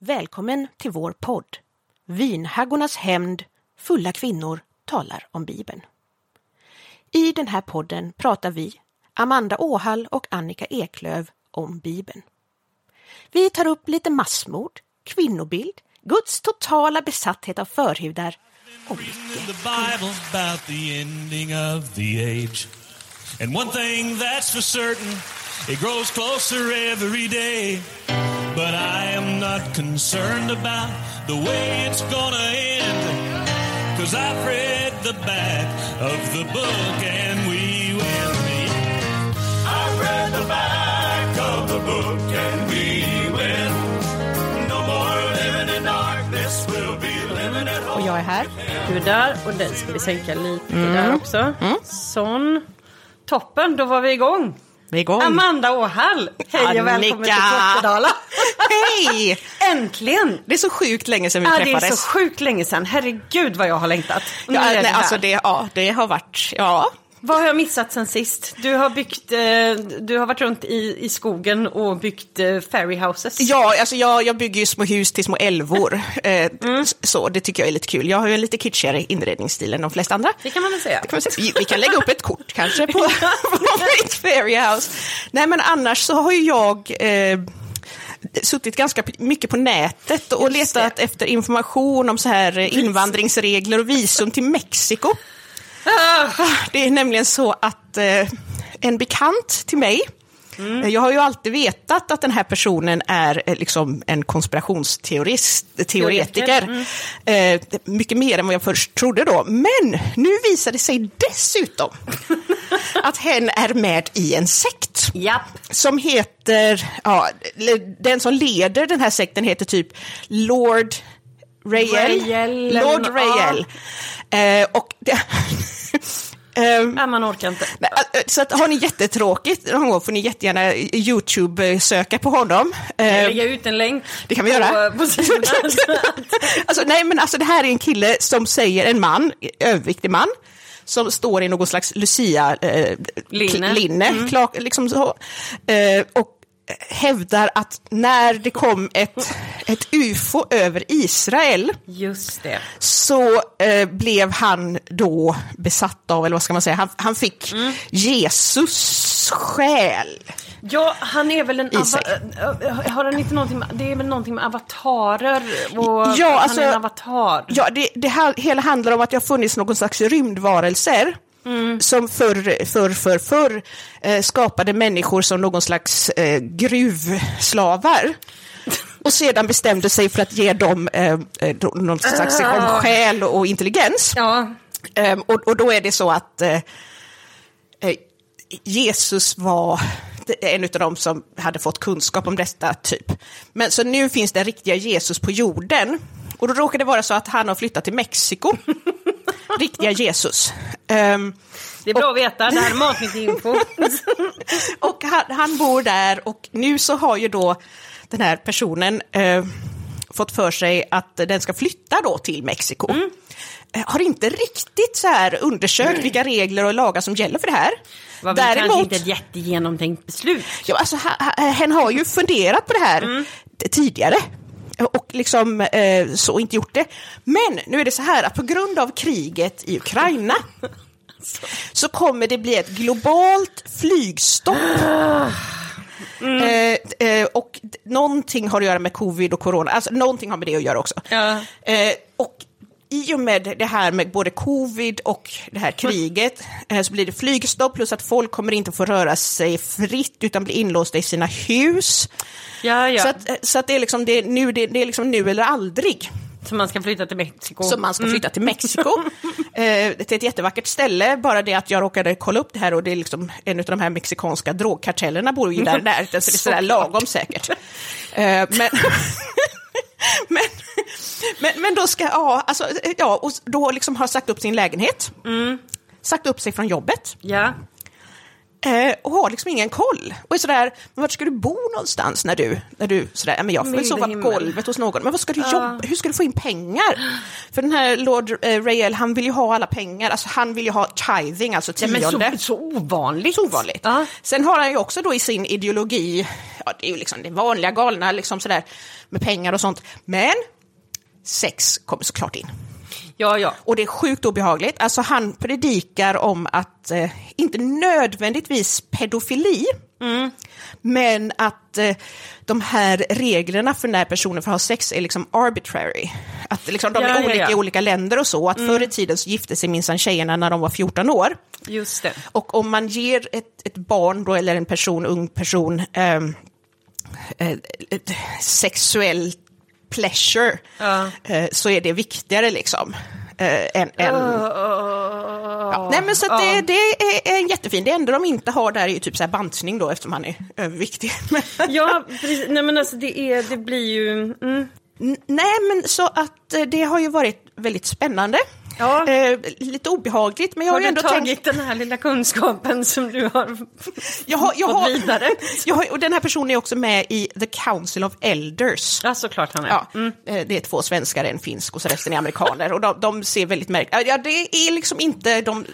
Välkommen till vår podd. Vinhaggornas hämnd, fulla kvinnor talar om Bibeln. I den här podden pratar vi, Amanda Åhall och Annika Eklöv, om Bibeln. Vi tar upp lite massmord, kvinnobild, Guds totala besatthet av förhudar och mycket The Bible's about the ending of the age. And one thing that's for certain, it grows closer every day. But I am not concerned about the way it's gonna end. Cause I've read the back of the book and we win. I've read the back of the book and we win. No more living in darkness, we'll be living at home. Och jag är här. Du är där och den ska vi sänka lite där också. Sån. Toppen, då var vi igång. Vi är igång. Amanda Åhall, hej och välkommen till Annika. Kortedala. Hej! Äntligen! Det är så sjukt länge sedan vi Ja, det är träffades. så sjukt länge sedan. Herregud vad jag har längtat. Ja, nej, alltså det, ja, det har varit, ja. Vad har jag missat sen sist? Du har byggt, eh, du har varit runt i, i skogen och byggt eh, fairy houses. Ja, alltså jag, jag bygger ju små hus till små älvor. Eh, Mm. Så det tycker jag är lite kul. Jag har ju en lite kitschigare inredningsstil än de flesta andra. Det kan man väl säga. Man säga. Vi- kan lägga upp ett kort kanske på, på mitt fairy house. Nej, men annars så har ju jag eh, suttit ganska mycket på nätet och letat efter information om så här eh, invandringsregler och visum till Mexiko. Ah, Det är nämligen så att eh, en bekant till mig, Mm. eh, jag har ju alltid vetat att den här personen är eh, liksom en konspirationsteorist, teoretiker. Teoretiker, Eh, mycket mer än vad jag först trodde då. Men nu visar det sig dessutom att hen är med i en sekt japp. som heter, ja, den som leder den här sekten heter typ Lord. Rael, eller Lord nå- Rael. Eh, och det, Ehm, Nej, man orkar inte. Äh, Så att, har ni jättetråkigt någon gång får ni jättegärna YouTube-söka på honom. Jag Eh, lägger ut en länk det kan vi göra. på, på sidan. alltså, nej, men alltså, det här är en kille som säger, en man, överviktig man, som står i någon slags Lucia eh, Linne. klar, liksom så, eh, och hävdar att när det kom ett, ett ufo över Israel Just det. så eh, blev han då besatt av, eller vad ska man säga, han, han fick Mm. Jesus själ. Ja, han är väl en... Äh, har han inte någonting med, det är väl någonting med avatarer och Ja, han alltså- är en avatar. Ja, det, det här, hela handlar om att det har funnits någon slags rymdvarelser Mm. som förr, förr, förr, förr eh, skapade människor som någon slags eh, gruvslavar. Och sedan bestämde sig för att ge dem eh, eh, någon slags Ah. själ och intelligens. Ja, Ehm, och, och då är det så att eh, eh, Jesus var en av dem som hade fått kunskap om detta, typ. Men så nu finns det riktiga Jesus på jorden. Och då råkar det vara så att han har flyttat till Mexiko. Riktiga Jesus. Ehm, det är bra att veta. Det här är matnyttig info. och han, han bor där och nu så har ju då den här personen eh, fått för sig att den ska flytta då till Mexiko. Mm. Eh, Har inte riktigt så här undersökt vilka regler och lagar som gäller för det här. var väl kanske inte ett jättegenomtänkt beslut. ja, alltså, hen har ju funderat på det här Mm. tidigare och liksom eh, så inte gjort det. Men nu är det så här att på grund av kriget i Ukraina så kommer det bli ett globalt flygstopp. Eh, eh, och någonting har att göra med covid och corona, alltså någonting har med det att göra också. Ja. Eh, och i och med det här med både covid och det här kriget eh, så blir det flygstopp plus att folk kommer inte få röra sig fritt utan blir inlåsta i sina hus. Ja, ja. Så, att, eh, så att det är liksom det, är nu, det, det är liksom nu eller aldrig Så man ska flytta till Mexiko. som man ska flytta till Mexiko. eh, till ett jättevackert ställe, bara det att jag råkade kolla upp det här och det är liksom en av de här mexikanska drogkartellerna bor ju där i närheten, så det är sådär lagom säkert. Eh, men, men, men, men då ska, ja, alltså, ja, och då liksom har sagt upp sin lägenhet, sagt upp sig från jobbet, Ja. Eh, och har liksom ingen koll. Och är sådär, men vart ska du bo någonstans när du, när du sådär, "Ja, men jag får väl sova på golvet hos någon. Men vad ska du jobba, hur ska du få in pengar? För den här Lord eh, Rael, han vill ju ha alla pengar, alltså han vill ju ha tithing, alltså Ja, men tionde. så, så ovanligt. Så ovanligt. Ja. Sen har han ju också då i sin ideologi, ja det är ju liksom det vanliga galna liksom sådär med pengar och sånt. Men sex kommer såklart in. Ja, ja. Och det är sjukt obehagligt. Alltså han predikar om att, eh, inte nödvändigtvis pedofili, men att eh, de här reglerna för när personer får ha sex är liksom arbitrary. Att liksom, de Ja, är olika ja. i olika länder och så. Att förr i tiden så gifte sig minsann tjejerna när de var 14 år. Just det. Och om man ger ett, ett barn då, eller en person, ung person, ehm, eh, ett sexuell pleasure, Ja. eh, så är det viktigare liksom. Eh, än, än, ja. Nej men så det, det är, en jättefin, det enda de inte har där är ju typ så här bantning då eftersom han är överviktig. Ja, precis. Nej men alltså det, är, det blir ju... Mm. Nej, men så att eh, det har ju varit väldigt spännande. Ja. Eh, lite obehagligt, men jag har, Har ju du ändå tagit tänkt... den här lilla kunskapen som du har Jag har, jag fått har, vidare? jag har, och den här personen är också med i The Council of Elders. Ja, såklart han är. Ja, eh, Det är två svenskar, en finsk och så resten är amerikaner. Och de, de ser väldigt märkliga Ja, det är liksom inte de...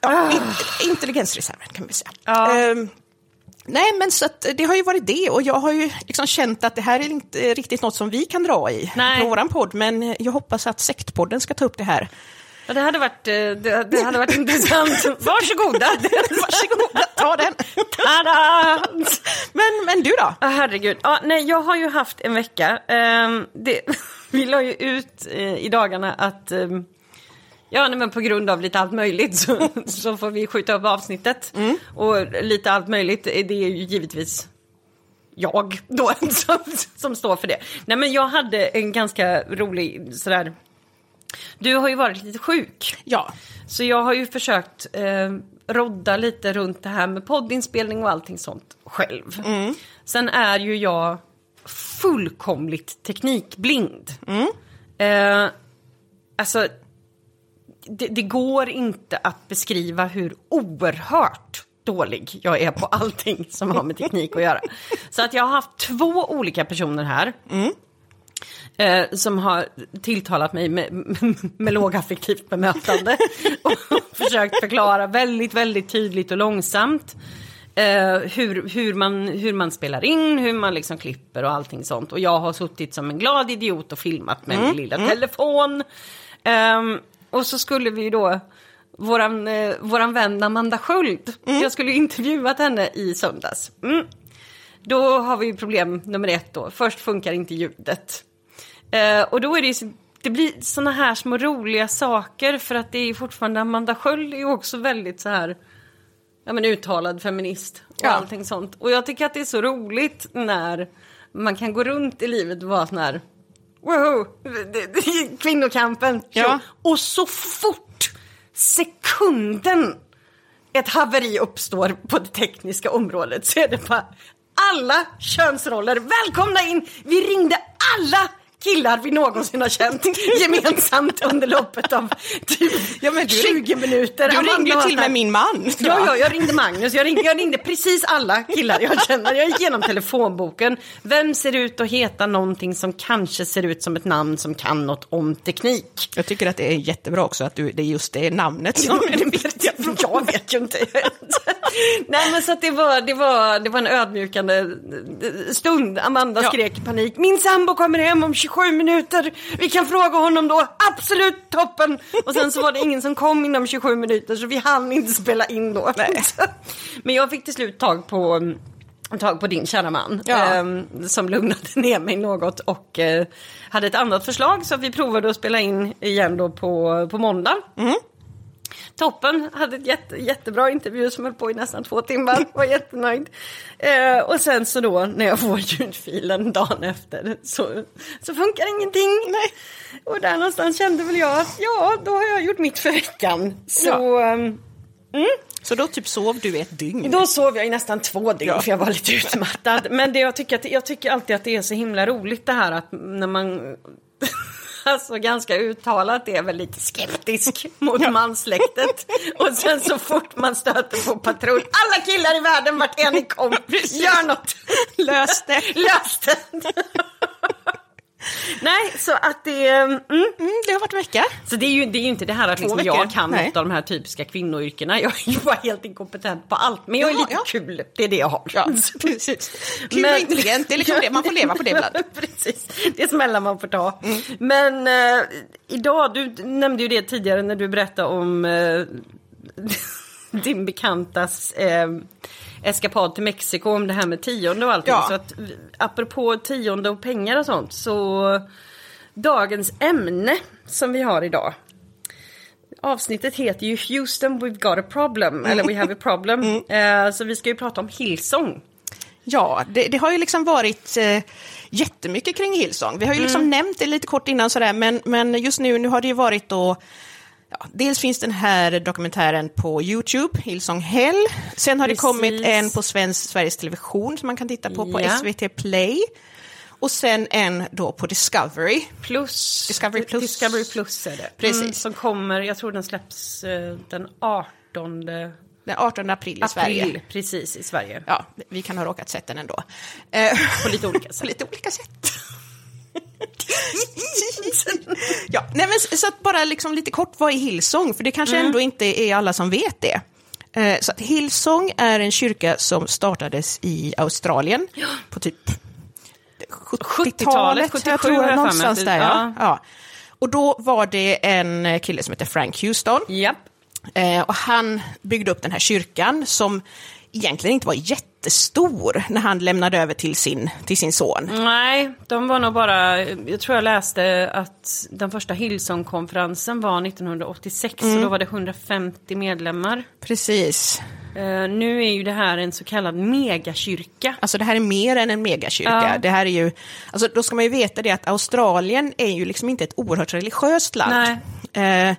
Ja, in- Intelligensreserven kan vi säga. Ja. Ehm, nej, men så att det har ju varit det och jag har ju liksom känt att det här är inte riktigt något som vi kan dra i Nej. på våran podd, men jag hoppas att Sektpodden ska ta upp det här. Ja, det hade varit, eh, det, det hade varit intressant. Varsågoda! Varsågoda, ta den! Tada! Men, men du då? Ja, herregud. Ja, nej, jag har ju haft en vecka. Ehm, det, vi la ju ut eh, i dagarna att ehm, Ja, nej, men på grund av lite allt möjligt så, så får vi skjuta upp avsnittet. Och lite allt möjligt, det är ju givetvis jag då som, som står för det. Nej, men jag hade en ganska rolig sådär... Du har ju varit lite sjuk. Ja, Så jag har ju försökt eh, rodda lite runt det här med poddinspelning och allting sånt själv. Sen är ju jag fullkomligt teknikblind. Eh, alltså, det, det går inte att beskriva hur oerhört dålig jag är på allting som har med teknik att göra. Så att jag har haft två olika personer här. Eh, som har tilltalat mig med, med lågaffektivt bemötande. och försökt förklara väldigt, väldigt tydligt och långsamt. Eh, hur, hur, man, hur man spelar in, hur man liksom klipper och allting sånt. Och jag har suttit som en glad idiot och filmat med min lilla telefon. Ehm, och så skulle vi ju då, våran, eh, våran vän Amanda Sköld, jag skulle ju intervjuat henne i söndags. Mm. Då har vi problem nummer ett då. Först funkar inte ljudet. Eh, och då är det ju, det blir såna här små roliga saker för att det är fortfarande Amanda Sköld är ju också väldigt så här ja men uttalad feminist och Ja. allting sånt. Och jag tycker att det är så roligt när man kan gå runt i livet och vara sån här Det- Kvinnokampen! Ja. Och så fort sekunden ett haveri uppstår på det tekniska området så är det bara alla könsroller. Välkomna in! Vi ringde alla killar vi någonsin har känt gemensamt under loppet av typ Ja, du 20 minuter. du Amanda ringde ju till här- med min man. Ja, ja, jag ringde Magnus. Jag ringde, jag ringde precis alla killar jag känner. Jag gick igenom telefonboken. Vem ser ut att heta någonting som kanske ser ut som ett namn som kan något om teknik? Jag tycker att det är jättebra också att du, det är just det namnet som är det viktiga. Jag vet ju inte. Nej men så det var, det var, det var en ödmjukande stund. Amanda Ja. skrek i panik. Min sambo kommer hem om 27 minuter. Vi kan fråga honom då. Absolut toppen. Och sen så var det ingen som kom inom 27 minuter så vi hann inte spela in då. Nej. Men jag fick till slut tag på tag på din kära man Ja. ehm, som lugnade ner mig något och eh, hade ett annat förslag så vi provade att spela in igen då på, på måndag. Toppen, hade ett jätte, jättebra intervju som höll på i nästan två timmar, var jättenöjd. Eh, och sen så då när jag får ljudfilen dagen efter så, så funkar ingenting. Nej. Och där någonstans kände väl jag att ja, då har jag gjort mitt för veckan. Så Ja. ehm, Så då typ sov du ett dygn? då sov jag i nästan två dygn Ja. för jag var lite utmattad. Men det jag, tycker att, jag tycker alltid att det är så himla roligt det här att när man... alltså ganska uttalat är väl lite skeptisk mot manssläktet. Och sen så fort man stöter på patrull, alla killar i världen vart är ni kom, gör något. Lös det. Lös det. Nej, så att det... Mm, Mm, det har varit en vecka. så det är ju, det är ju inte det här att liksom jag kan Nej. något av de här typiska kvinnoyrkena. Jag är ju bara helt inkompetent på allt. Men jag är Jaha, lite ja. kul, det är det jag har. Ja, precis. Kul Men- och intelligent, det är liksom det, man får leva på det ibland. Precis, det är smällar man får ta. Mm. Men eh, idag, du nämnde ju det tidigare när du berättade om eh, din bekantas eh, eskapad till Mexiko om det här med tionde och allting. Ja. Så att apropå tionde och pengar och sånt så dagens ämne som vi har idag Avsnittet heter ju Houston we've got a problem, eller we have a problem. Mm. Eh, så vi ska ju prata om Hillsong. Ja, det, det har ju liksom varit eh, jättemycket kring Hillsong. Vi har ju liksom nämnt det lite kort innan sådär, men, men just nu, nu har det ju varit då Ja, dels finns den här dokumentären på YouTube, Hillsong Hell. Sen har Precis. det kommit en på svensk, Sveriges Television som man kan titta på på Ja. SVT Play. Och sen en då på Discovery. Plus. Discovery Plus. Discovery Plus är det. Precis. Mm, som kommer, jag tror den släpps eh, den 18 Den 18 april i Sverige. april. Precis, i Sverige. Ja, vi kan ha råkat sett den ändå. Eh, På lite olika på sätt. lite olika sätt. ja, nej men så att bara liksom lite kort, vad är Hillsong? För det kanske Mm. ändå inte är alla som vet det. Eh, Så att Hillsong är en kyrka som startades i Australien på typ 70-talet, 77 jag tror jag någonstans där. Ja. Ja. Ja. Och då var det en kille som heter Frank Houston. Japp. Eh, och han byggde upp den här kyrkan som egentligen inte var jättestor när han lämnade över till sin, till sin son. Nej, de var nog bara, jag tror jag läste att den första Hillsong-konferensen var 1986 Mm. och då var det 150 medlemmar. Precis. Eh, nu är ju det här en så kallad megakyrka. Alltså det här är mer än en megakyrka. Ja. Det här är ju, alltså då ska man ju veta det att Australien är ju liksom inte ett oerhört religiöst land. Eh,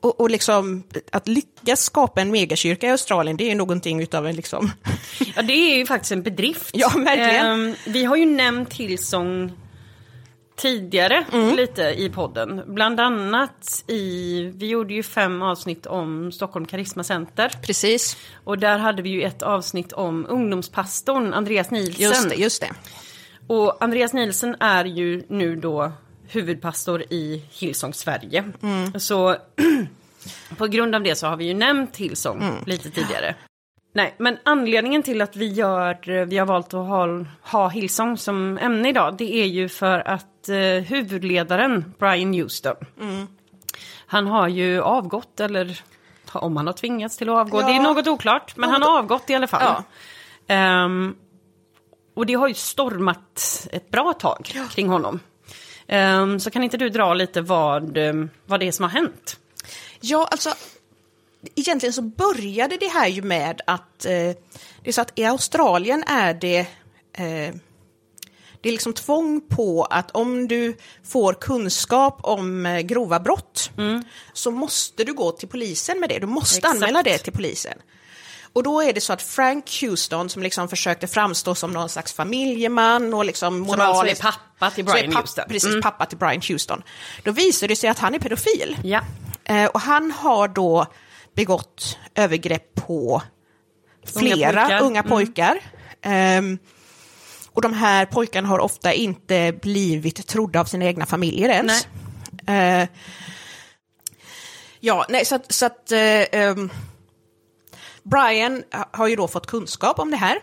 och, och liksom att lyckas skapa en megakyrka i Australien, det är ju någonting utav en liksom... Ja, det är ju faktiskt en bedrift. Ja, verkligen. Ehm, vi har ju nämnt Hillsong tidigare Mm. lite i podden. Bland annat i, vi gjorde ju fem avsnitt om Stockholm Karisma Center. Precis. Och där hade vi ju ett avsnitt om ungdomspastorn Andreas Nielsen. Just det, just det. Och Andreas Nielsen är ju nu då huvudpastor i Hillsong Sverige. Mm. Så på grund av det så har vi ju nämnt Hillsong Mm. lite tidigare. Nej, men anledningen till att vi, gör, vi har valt att ha, ha Hillsong som ämne idag, det är ju för att eh, huvudledaren Brian Houston, Mm. han har ju avgått, eller om han har tvingats till att avgå, Ja. det är något oklart, men han har avgått i alla fall. Ja. Ehm, och det har ju stormat ett bra tag kring honom. Ehm, så kan inte du dra lite vad, ehm, vad det är som har hänt? Ja, alltså egentligen så började det här ju med att eh, det är så att i Australien är det eh, det är liksom tvång på att om du får kunskap om eh, grova brott så måste du gå till polisen med det. Du måste Exakt. anmäla det till polisen. Och då är det så att Frank Houston som liksom försökte framstå som någon slags familjeman och liksom Som alltså är pappa till Brian papp- Houston. Precis, Mm. pappa till Brian Houston. Då visar det sig att han är pedofil. Ja. Eh, och han har då begått övergrepp på Unga flera pojkar. unga Mm. pojkar. Ehm, och de här pojkarna har ofta inte blivit trodda av sina egna familjer ens. Eh, ja, nej, så att, så att eh, ehm, Brian har ju då fått kunskap om det här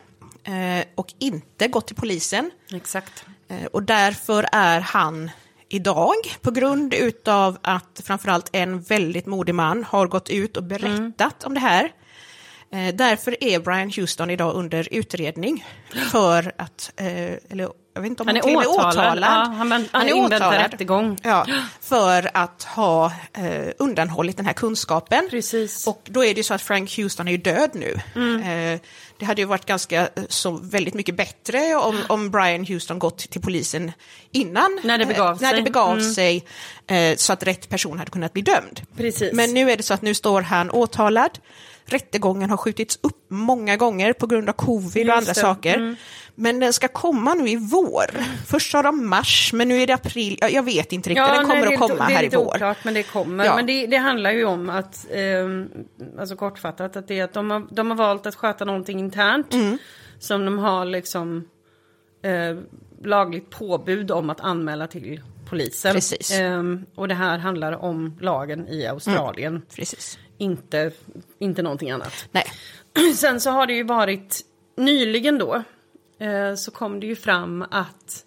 eh, och inte gått till polisen. Exakt. Eh, Och därför är han idag, på grund utav att framförallt en väldigt modig man har gått ut och berättat om det här. Eh, därför är Brian Houston idag under utredning för att, eller jag vet inte om Han han, är åtalad. åtalad. Ja, han- han inväntar rättegång. Ja, för att ha eh, undanhållit den här kunskapen. Precis. Och då är det ju så att Frank Houston är ju död nu. Eh, det hade ju varit ganska eh, så väldigt mycket bättre om, om Brian Houston gått till polisen innan. När det begav eh, när sig. det begav Mm. sig eh, så att rätt person hade kunnat bli dömd. Precis. Men nu är det så att nu står han åtalad rättegången har skjutits upp många gånger på grund av covid och Just andra det. saker. Mm. Men den ska komma nu i vår. Först sa de mars, men nu är det april. Ja, Jag vet inte riktigt, den kommer nej, att det är komma det är här i vår. oklart, men det kommer. Ja. Men det, det handlar ju om att, eh, alltså kortfattat, att det är att de har, de har valt att sköta någonting internt. Mm. Som de har liksom eh, lagligt påbud om att anmäla till polisen. Precis. Eh, och det här handlar om lagen i Australien. Precis. Inte, inte någonting annat. Nej. Sen så har det ju varit nyligen då eh, så kom det ju fram att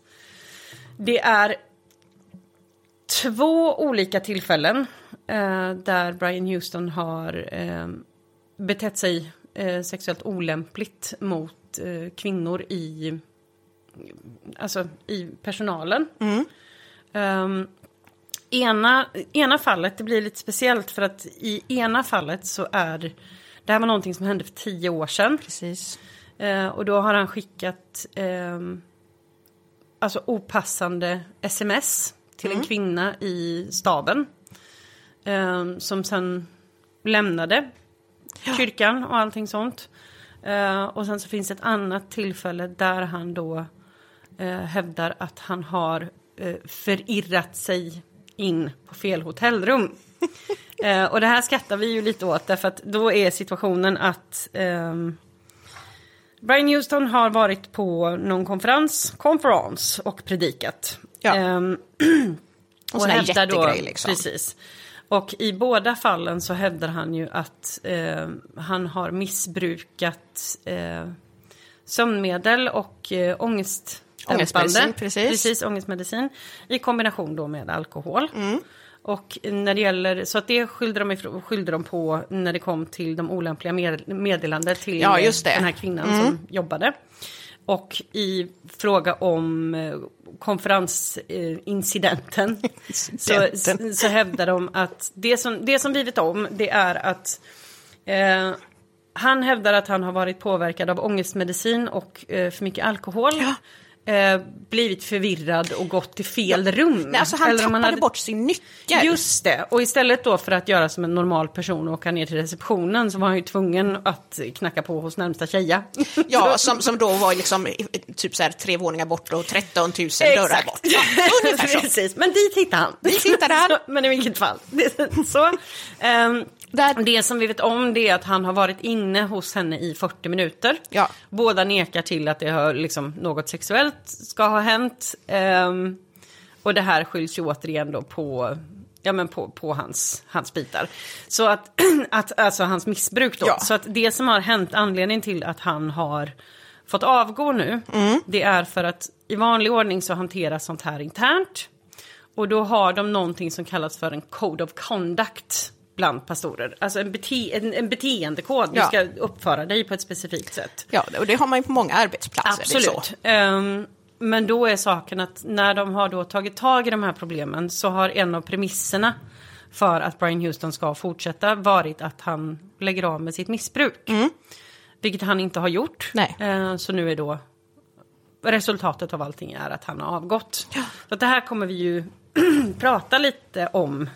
det är två olika tillfällen eh, där Brian Houston har eh, betett sig eh, sexuellt olämpligt mot eh, kvinnor i, alltså, i personalen. Ehm, ena, ena fallet, det blir lite speciellt för att i ena fallet så är det här var någonting som hände för tio år sedan. Precis. Eh, och då har han skickat ehm, alltså opassande sms till en kvinna i staden. ehm, som sen lämnade kyrkan och allting sånt. Eh, och sen så finns ett annat tillfälle där han då eh, hävdar att han har eh, förirrat sig in på fel hotellrum. eh, och det här skrattar vi ju lite åt därför att då är situationen att ehm, Brian Houston har varit på någon konferens, konferens och predikat. Ja. Ehm, Och sån här jättegrej liksom. Precis. Och i båda fallen så hävdar han ju att eh, han har missbrukat eh, sömnmedel och eh, ångestdämpande. Ångestmedicin, precis. precis. ångestmedicin. I kombination då med alkohol. Mm. Och när det gäller, så att det skyllde de, ifrån, skyllde de på när det kom till de olämpliga med, meddelanden till Ja, den här kvinnan som jobbade. Och i fråga om eh, konferensincidenten så, så hävdar de att det som, det som vi vet om det är att eh, han hävdar att han har varit påverkad av ångestmedicin och eh, för mycket alkohol. Eh, blivit förvirrad och gått till fel rum. Nej, alltså han Eller tappade hade- bort sin nyckel. Just det, och istället då för att göra som en normal person och åka ner till receptionen så var han ju tvungen att knacka på hos närmsta tjeja. Ja, som, som då var liksom typ så här tre våningar bort och 13 000 dörrar Exakt. bort. Ja, ungefär så. Precis, men dit hittade han. Dit hittade han. Men i vilket fall. Det, så, ehm, Där- det som vi vet om det är att han har varit inne hos henne i 40 minuter. Ja. Båda nekar till att det har liksom något sexuellt ska ha hänt. Ehm, och det här skylls ju återigen då på Ja men på, på hans, hans bitar. Så att, att, alltså hans missbruk då. Ja. Så att det som har hänt, anledningen till att han har fått avgå nu, det är för att i vanlig ordning så hanteras sånt här internt. Och då har de någonting som kallas för en code of conduct bland pastorer. Alltså en, bete en, en beteendekod, Ja. du ska uppföra dig på ett specifikt sätt. Ja, och det har man ju på många arbetsplatser. så. Absolut. Ehm, men då är saken att när de har då tagit tag i de här problemen så har en av premisserna för att Brian Houston ska fortsätta varit att han lägger av med sitt missbruk. Vilket han inte har gjort. Nej. Eh, så nu är då resultatet av allting är att han har avgått. Så att det här kommer vi ju prata lite om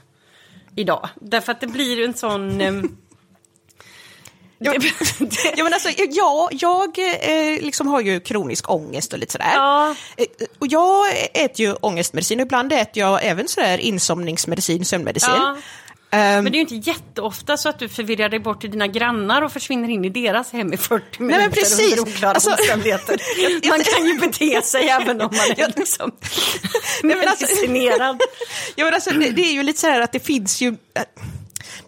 idag. Därför att det blir en sån... ehm, Ja, men alltså, ja, jag eh, liksom har ju kronisk ångest och lite sådär. Ja. Eh, Och jag äter ju ångestmedicin och ibland äter jag även sådär insomningsmedicin, sömnmedicin. Ja. Ehm, Men det är ju inte jätteofta så att du förvirrar dig bort till dina grannar och försvinner in i deras hem i 40 minuter men precis. under oklara Alltså- omständigheter. Man kan ju bete sig även om man är liksom Nej, men alltså-. Ja, men alltså, det, det är ju lite så här att det finns ju... eh,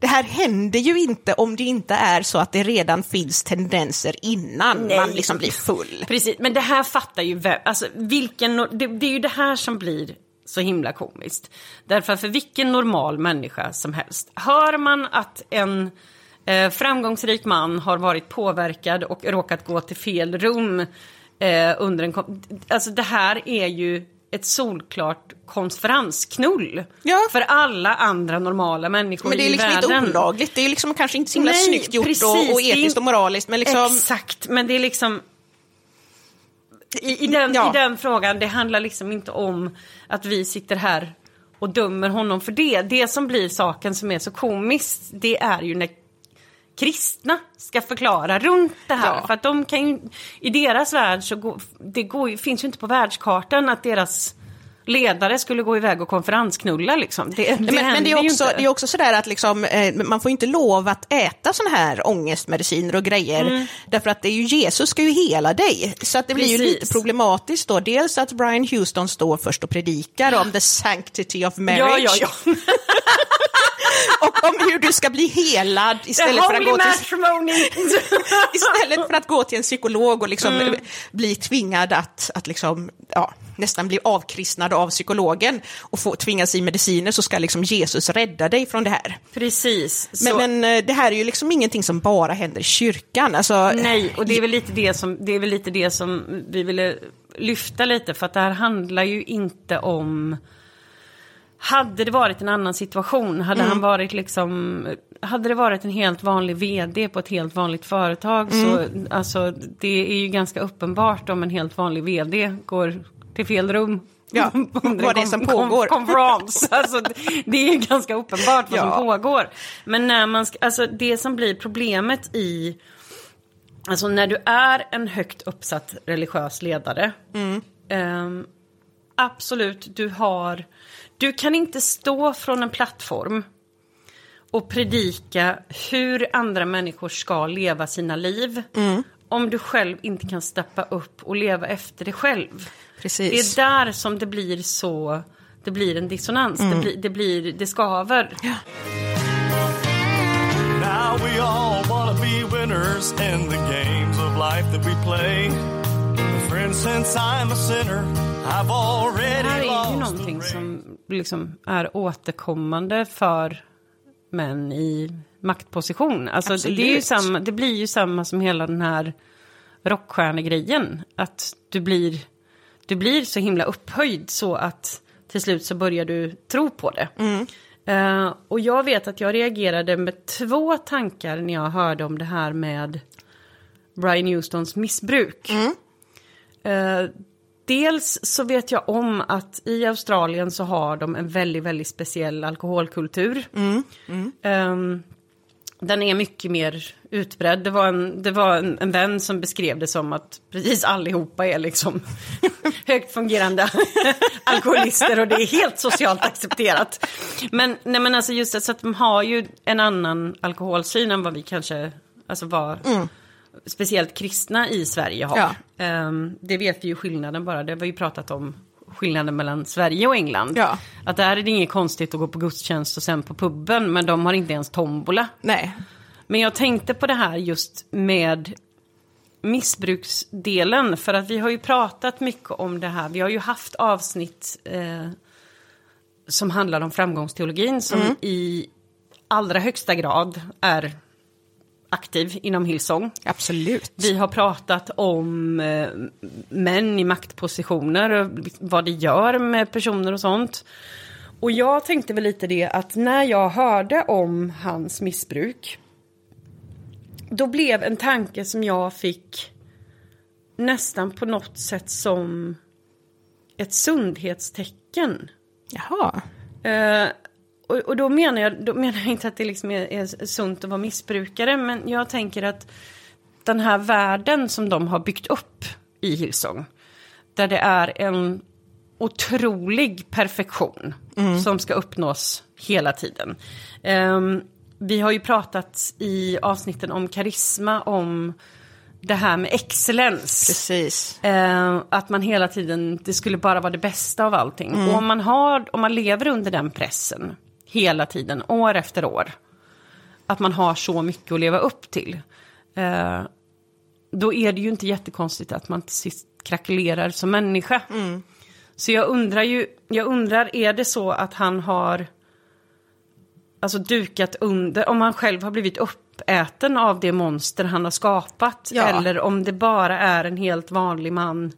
Det här händer ju inte om det inte är så att det redan finns tendenser innan Nej. man liksom blir full. Precis, men det här fattar ju alltså vilken, det, det är ju det här som blir så himla komiskt. Därför för vilken normal människa som helst, hör man att en eh, framgångsrik man har varit påverkad och råkat gå till fel rum eh, under en... Alltså det här är ju ett solklart konferensknull Ja. för alla andra normala människor Men det är i liksom världen. inte olagligt, det är liksom kanske inte så himla Nej, snyggt gjort precis, och, och etiskt och moraliskt, men liksom... Exakt, men det är liksom... I, i, den, Ja. I den frågan, det handlar liksom inte om att vi sitter här och dömer honom för det. Det som blir saken som är så komiskt, det är ju när kristna ska förklara runt det här. Ja. För att de kan ju, i deras värld så går, det går, finns ju inte på världskartan att deras ledare skulle gå iväg och konferensknulla liksom. Det, det Men, men det, är också, det är också sådär att liksom, eh, man får inte lov att äta såna här ångestmediciner och grejer. Därför att det är ju Jesus ska ju hela dig. Så att det blir ju Mm. Precis. lite problematiskt då. Dels att Brian Houston står först och predikar om the sanctity of marriage. Ja, ja, ja. Och om hur du ska bli helad istället för, att gå till, istället för att gå till en psykolog och liksom Mm. bli tvingad att, att liksom, ja, nästan bli avkristnad av psykologen och få tvingas i mediciner så ska liksom Jesus rädda dig från det här. Precis. Men, så- men eh, det här är ju liksom ingenting som bara händer i kyrkan. Alltså, Nej, och det är väl lite det som, det är väl lite det som vi ville lyfta lite, för att det här handlar ju inte om... Hade det varit en annan situation, hade han varit liksom... Hade det varit en helt vanlig vd på ett helt vanligt företag så, alltså det är ju ganska uppenbart om en helt vanlig vd går till fel rum. Ja, vad det är som pågår. Konferens. Alltså, det, är ganska uppenbart vad Ja. som pågår. Men när man ska, alltså det som blir problemet i Alltså när du är en högt uppsatt religiös ledare. ehm, absolut, du har... Du kan inte stå från en plattform och predika hur andra människor ska leva sina liv. Om du själv inte kan steppa upp och leva efter det själv. Precis. Det är där som det blir så... Det blir en dissonans, det, blir, det, blir, det skaver. Now we all want to be winners in the games of life that we play. But friend, since I'm a sinner, I've Det already här är ju lost någonting som liksom är återkommande för män i maktposition. Alltså det, det, är samma, det blir ju samma som hela den här rockstjärnegrejen. Att du blir, du blir så himla upphöjd så att till slut så börjar du tro på det. Eh, och jag vet att jag reagerade med två tankar när jag hörde om det här med Brian Houstons missbruk. Eh, dels så vet jag om att i Australien så har de en väldigt, väldigt speciell alkoholkultur. Ehm, den är mycket mer utbredd. Det var, en, det var en, en vän som beskrev det som att precis allihopa är liksom högt fungerande alkoholister och det är helt socialt accepterat. Men, nej men alltså just det, så att de har ju en annan alkoholsyn än vad vi kanske, alltså vad speciellt kristna i Sverige har. Ja. Ehm, det vet vi ju skillnaden bara, det har vi ju pratat om skillnaden mellan Sverige och England. Ja. Att där är det inget konstigt att gå på gudstjänst och sen på puben, men de har inte ens tombola. Nej. Men jag tänkte på det här just med missbruksdelen, för att vi har ju pratat mycket om det här. Vi har ju haft avsnitt eh, som handlar om framgångsteologin som i allra högsta grad är aktiv inom Hillsong. Absolut. Vi har pratat om eh, män i maktpositioner och vad det gör med personer och sånt. Och jag tänkte väl lite det att när jag hörde om hans missbruk då blev en tanke som jag fick nästan på något sätt som ett sundhetstecken. Jaha. Eh, och, och då menar jag, då menar jag inte att det liksom är, är sunt att vara missbrukare, men jag tänker att den här världen som de har byggt upp i Hillsong, där det är en otrolig perfektion som ska uppnås hela tiden. Ehm, vi har ju pratat i avsnitten om karisma, om det här med excellens. Precis. Eh, att man hela tiden, det skulle bara vara det bästa av allting. Och om man, har, om man lever under den pressen hela tiden, år efter år, att man har så mycket att leva upp till, eh, då är det ju inte jättekonstigt att man till sist krackelerar som människa. Så jag undrar ju, jag undrar, är det så att han har alltså dukat under, om han själv har blivit uppäten av det monster han har skapat, Ja. eller om det bara är en helt vanlig man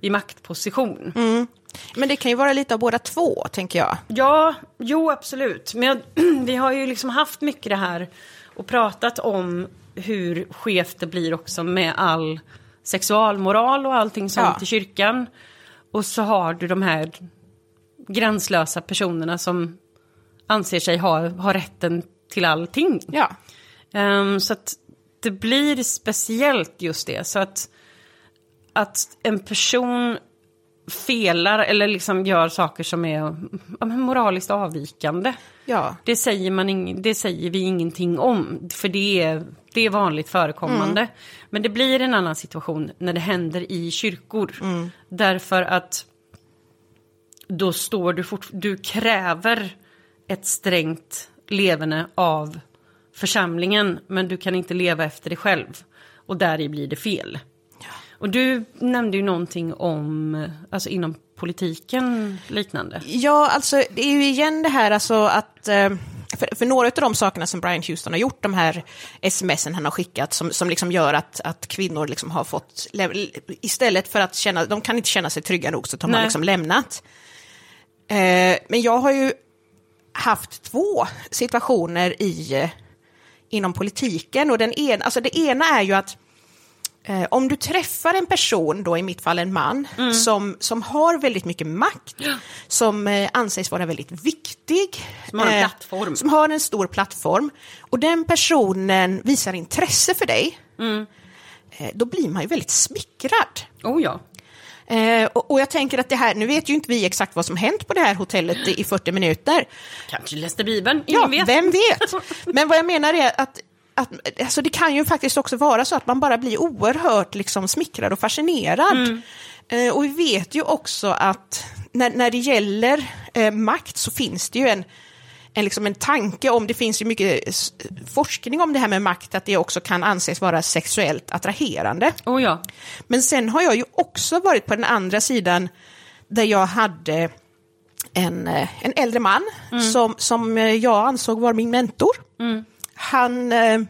i maktposition. Men det kan ju vara lite av båda två, tänker jag. Ja, jo absolut. Men jag, vi har ju liksom haft mycket det här och pratat om hur skevt det blir också med all sexualmoral och allting sånt Ja. i kyrkan. Och så har du de här gränslösa personerna som anser sig ha, ha rätten till allting. Ja. Ehm, så att det blir speciellt just det. Så att, att en person felar eller liksom gör saker som är ja, moraliskt avvikande. Ja. Det säger, man ing, det säger vi ingenting om, för det är, det är vanligt förekommande. Men det blir en annan situation när det händer i kyrkor. Därför att då står du fort, du kräver ett strängt levande av församlingen, men du kan inte leva efter det själv. Och där blir det fel. Och du nämnde ju någonting om, alltså inom politiken liknande. Ja, alltså det är ju igen det här alltså att eh, för, för några av de sakerna som Brian Houston har gjort, de här smsen han har skickat, som, som liksom gör att, att kvinnor liksom har fått, istället för att känna, de kan inte känna sig trygga nog, så de har liksom lämnat. Eh, men jag har ju haft två situationer i, eh, inom politiken, och den ena, alltså det ena är ju att Eh, om du träffar en person, då i mitt fall en man, som, som har väldigt mycket makt, som eh, anses vara väldigt viktig, Som har en eh, plattform. som har en stor plattform, och den personen visar intresse för dig, eh, då blir man ju väldigt smickrad. Oh ja. Eh, och, och jag tänker att det här, nu vet ju inte vi exakt vad som hänt på det här hotellet i, i 40 minuter, Kanske läste Bibeln, ingen Ja, vet. vem vet? Men vad jag menar är att, att alltså det kan ju faktiskt också vara så att man bara blir oerhört liksom smickrad och fascinerad. Eh, och vi vet ju också att när, när det gäller eh, makt så finns det ju en, en, liksom en tanke om, det finns ju mycket forskning om det här med makt, att det också kan anses vara sexuellt attraherande. Oh ja. Men sen har jag ju också varit på den andra sidan där jag hade en, eh, en äldre man som, som eh, jag ansåg var min mentor. Han eh,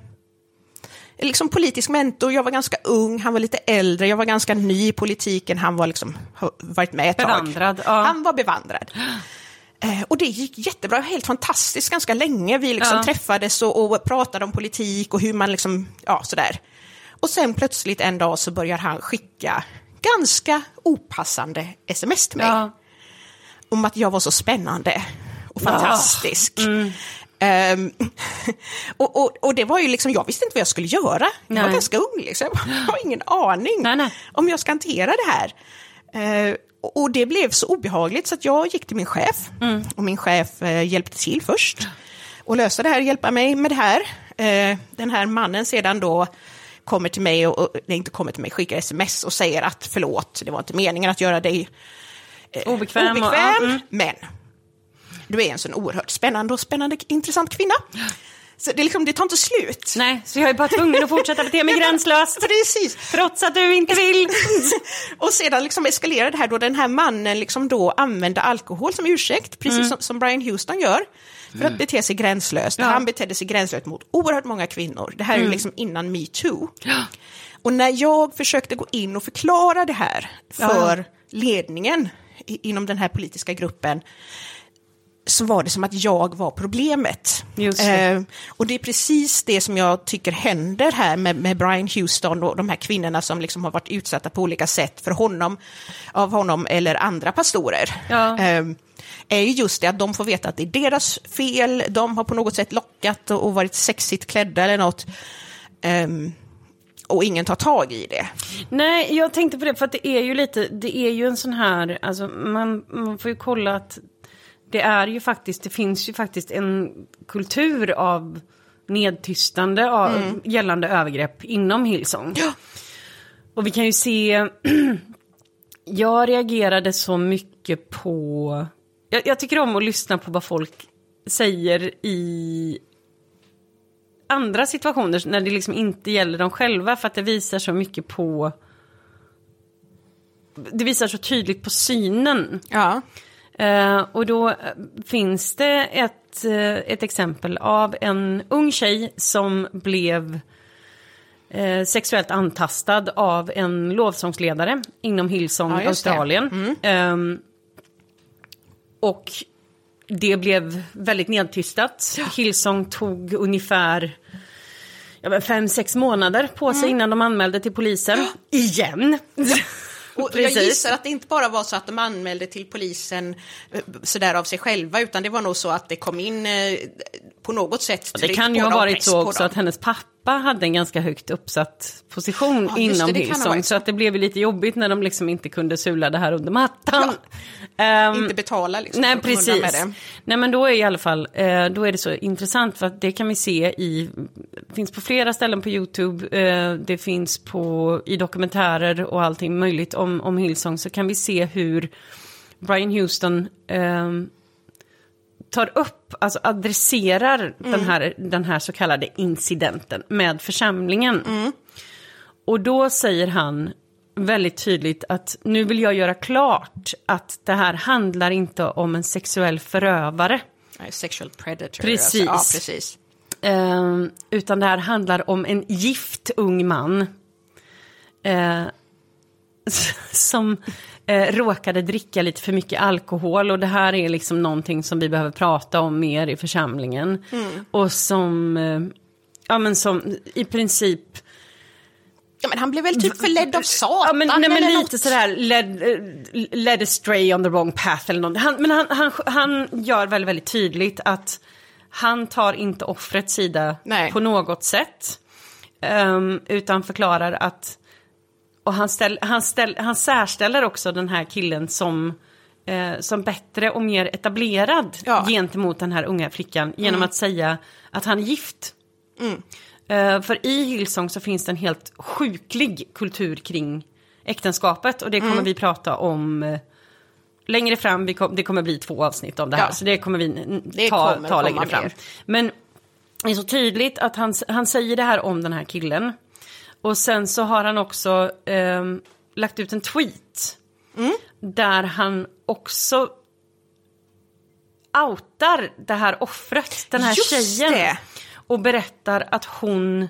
är liksom politisk mentor, jag var ganska ung, han var lite äldre, jag var ganska ny i politiken, han var liksom, har varit med ett Bevandrad, tag. ja. Han var bevandrad. Eh, och det gick jättebra, helt fantastiskt ganska länge. Vi liksom Ja. träffades och, och pratade om politik och hur man liksom, ja sådär. Och sen plötsligt en dag så börjar han skicka ganska opassande sms till mig. ja. Om att jag var så spännande och Ja. fantastisk. Mm. Ehm, och, och, och det var ju liksom, jag visste inte vad jag skulle göra. Jag var ganska ung liksom, jag har ingen aning Nej, nej. om jag ska hantera det här. Eh, och- och det blev så obehagligt så att jag gick till min chef. Mm. Och min chef eh, hjälpte till först. Och lösa det här, hjälpa mig med det här. Eh, den här mannen sedan då kommer till mig, och, och nej, inte kommer till mig, skickar sms och säger att förlåt, det var inte meningen att göra dig Obekväm. och- obekväm, ja, mm. men du är en sån oerhört spännande och spännande, intressant kvinna. Så det, är liksom, det tar inte slut. Nej, så jag är bara tvungen att fortsätta bete mig gränslöst. Precis. Trots att du inte vill. och sedan liksom eskalerade det här då den här mannen liksom då använde alkohol som ursäkt, precis som, som Brian Houston gör, för att bete sig gränslöst. Ja. Han betedde sig gränslöst mot oerhört många kvinnor. Det här är ju liksom innan metoo. Och när jag försökte gå in och förklara det här för ledningen i, inom den här politiska gruppen, så var det som att jag var problemet. Just det. Eh, och det är precis det som jag tycker händer här med, med Brian Houston och de här kvinnorna som liksom har varit utsatta på olika sätt för honom, av honom eller andra pastorer. Ja. Eh, är ju just det att de får veta att det är deras fel, de har på något sätt lockat och, och varit sexigt klädda eller något. Ehm, och ingen tar tag i det. Nej, jag tänkte på det för att det är ju lite, det är ju en sån här, alltså man, man får ju kolla att det är ju faktiskt, det finns ju faktiskt en kultur av nedtystande av gällande övergrepp inom Hillsong. Ja. Och vi kan ju se, jag reagerade så mycket på, jag, jag tycker om att lyssna på vad folk säger i andra situationer när det liksom inte gäller dem själva för att det visar så mycket på det visar så tydligt på synen. Ja. Eh, och då eh, finns det ett, eh, ett exempel av en ung tjej som blev eh, sexuellt antastad av en lovsångsledare inom Hillsong Ja, det. Australien. Ehm, och det blev väldigt nedtystat. Hillsong tog ungefär ja, fem, sex månader på sig innan de anmälde till polisen. Igen! Och jag gissar att det inte bara var så att de anmälde till polisen eh, sådär av sig själva, utan det var nog så att det kom in eh, på något sätt Det kan ju ha varit så också att hennes pappa hade en ganska högt uppsatt position Ja, inom det Hillsong. Så att det blev lite jobbigt när de liksom inte kunde sula det här under mattan. Ehm, Inte betala liksom. Nej, precis. Nej, men då är i alla fall, eh, då är det så intressant för att det kan vi se i, finns på flera ställen på YouTube, eh, det finns på, i dokumentärer och allting möjligt om, om Hillsong, så kan vi se hur Brian Houston ehm, tar upp, alltså adresserar den, här, den här så kallade incidenten med församlingen. Och då säger han väldigt tydligt att nu vill jag göra klart att det här handlar inte om en sexuell förövare. Nej, Sexual predator. Precis. Alltså, ja, precis. Eh, utan det här handlar om en gift ung man. Eh, som eh, råkade dricka lite för mycket alkohol och det här är liksom någonting som vi behöver prata om mer i församlingen. Och som, eh, ja men som i princip Ja, men han blev väl typ förledd av Satan Ja, men, nej, men eller lite något. sådär led, eh, led astray on the wrong path eller något. Han, men han, han, han gör väldigt, väldigt tydligt att han tar inte offrets sida Nej. på något sätt. Ehm, utan förklarar att, och han, ställ, han, ställ, han särställer också den här killen som, eh, som bättre och mer etablerad Ja. gentemot den här unga flickan genom att säga att han är gift. Mm. Eh, för i Hillsong så finns det en helt sjuklig kultur kring äktenskapet och det Mm. kommer vi prata om eh, längre fram. Det kommer bli två avsnitt av det här Ja. så det kommer vi Det ta, kommer ta längre fram. mer. Men det är så tydligt att han, han säger det här om den här killen. Och sen så har han också ehm, lagt ut en tweet Mm. där han också outar det här offret, den här Just tjejen. det. Och berättar att hon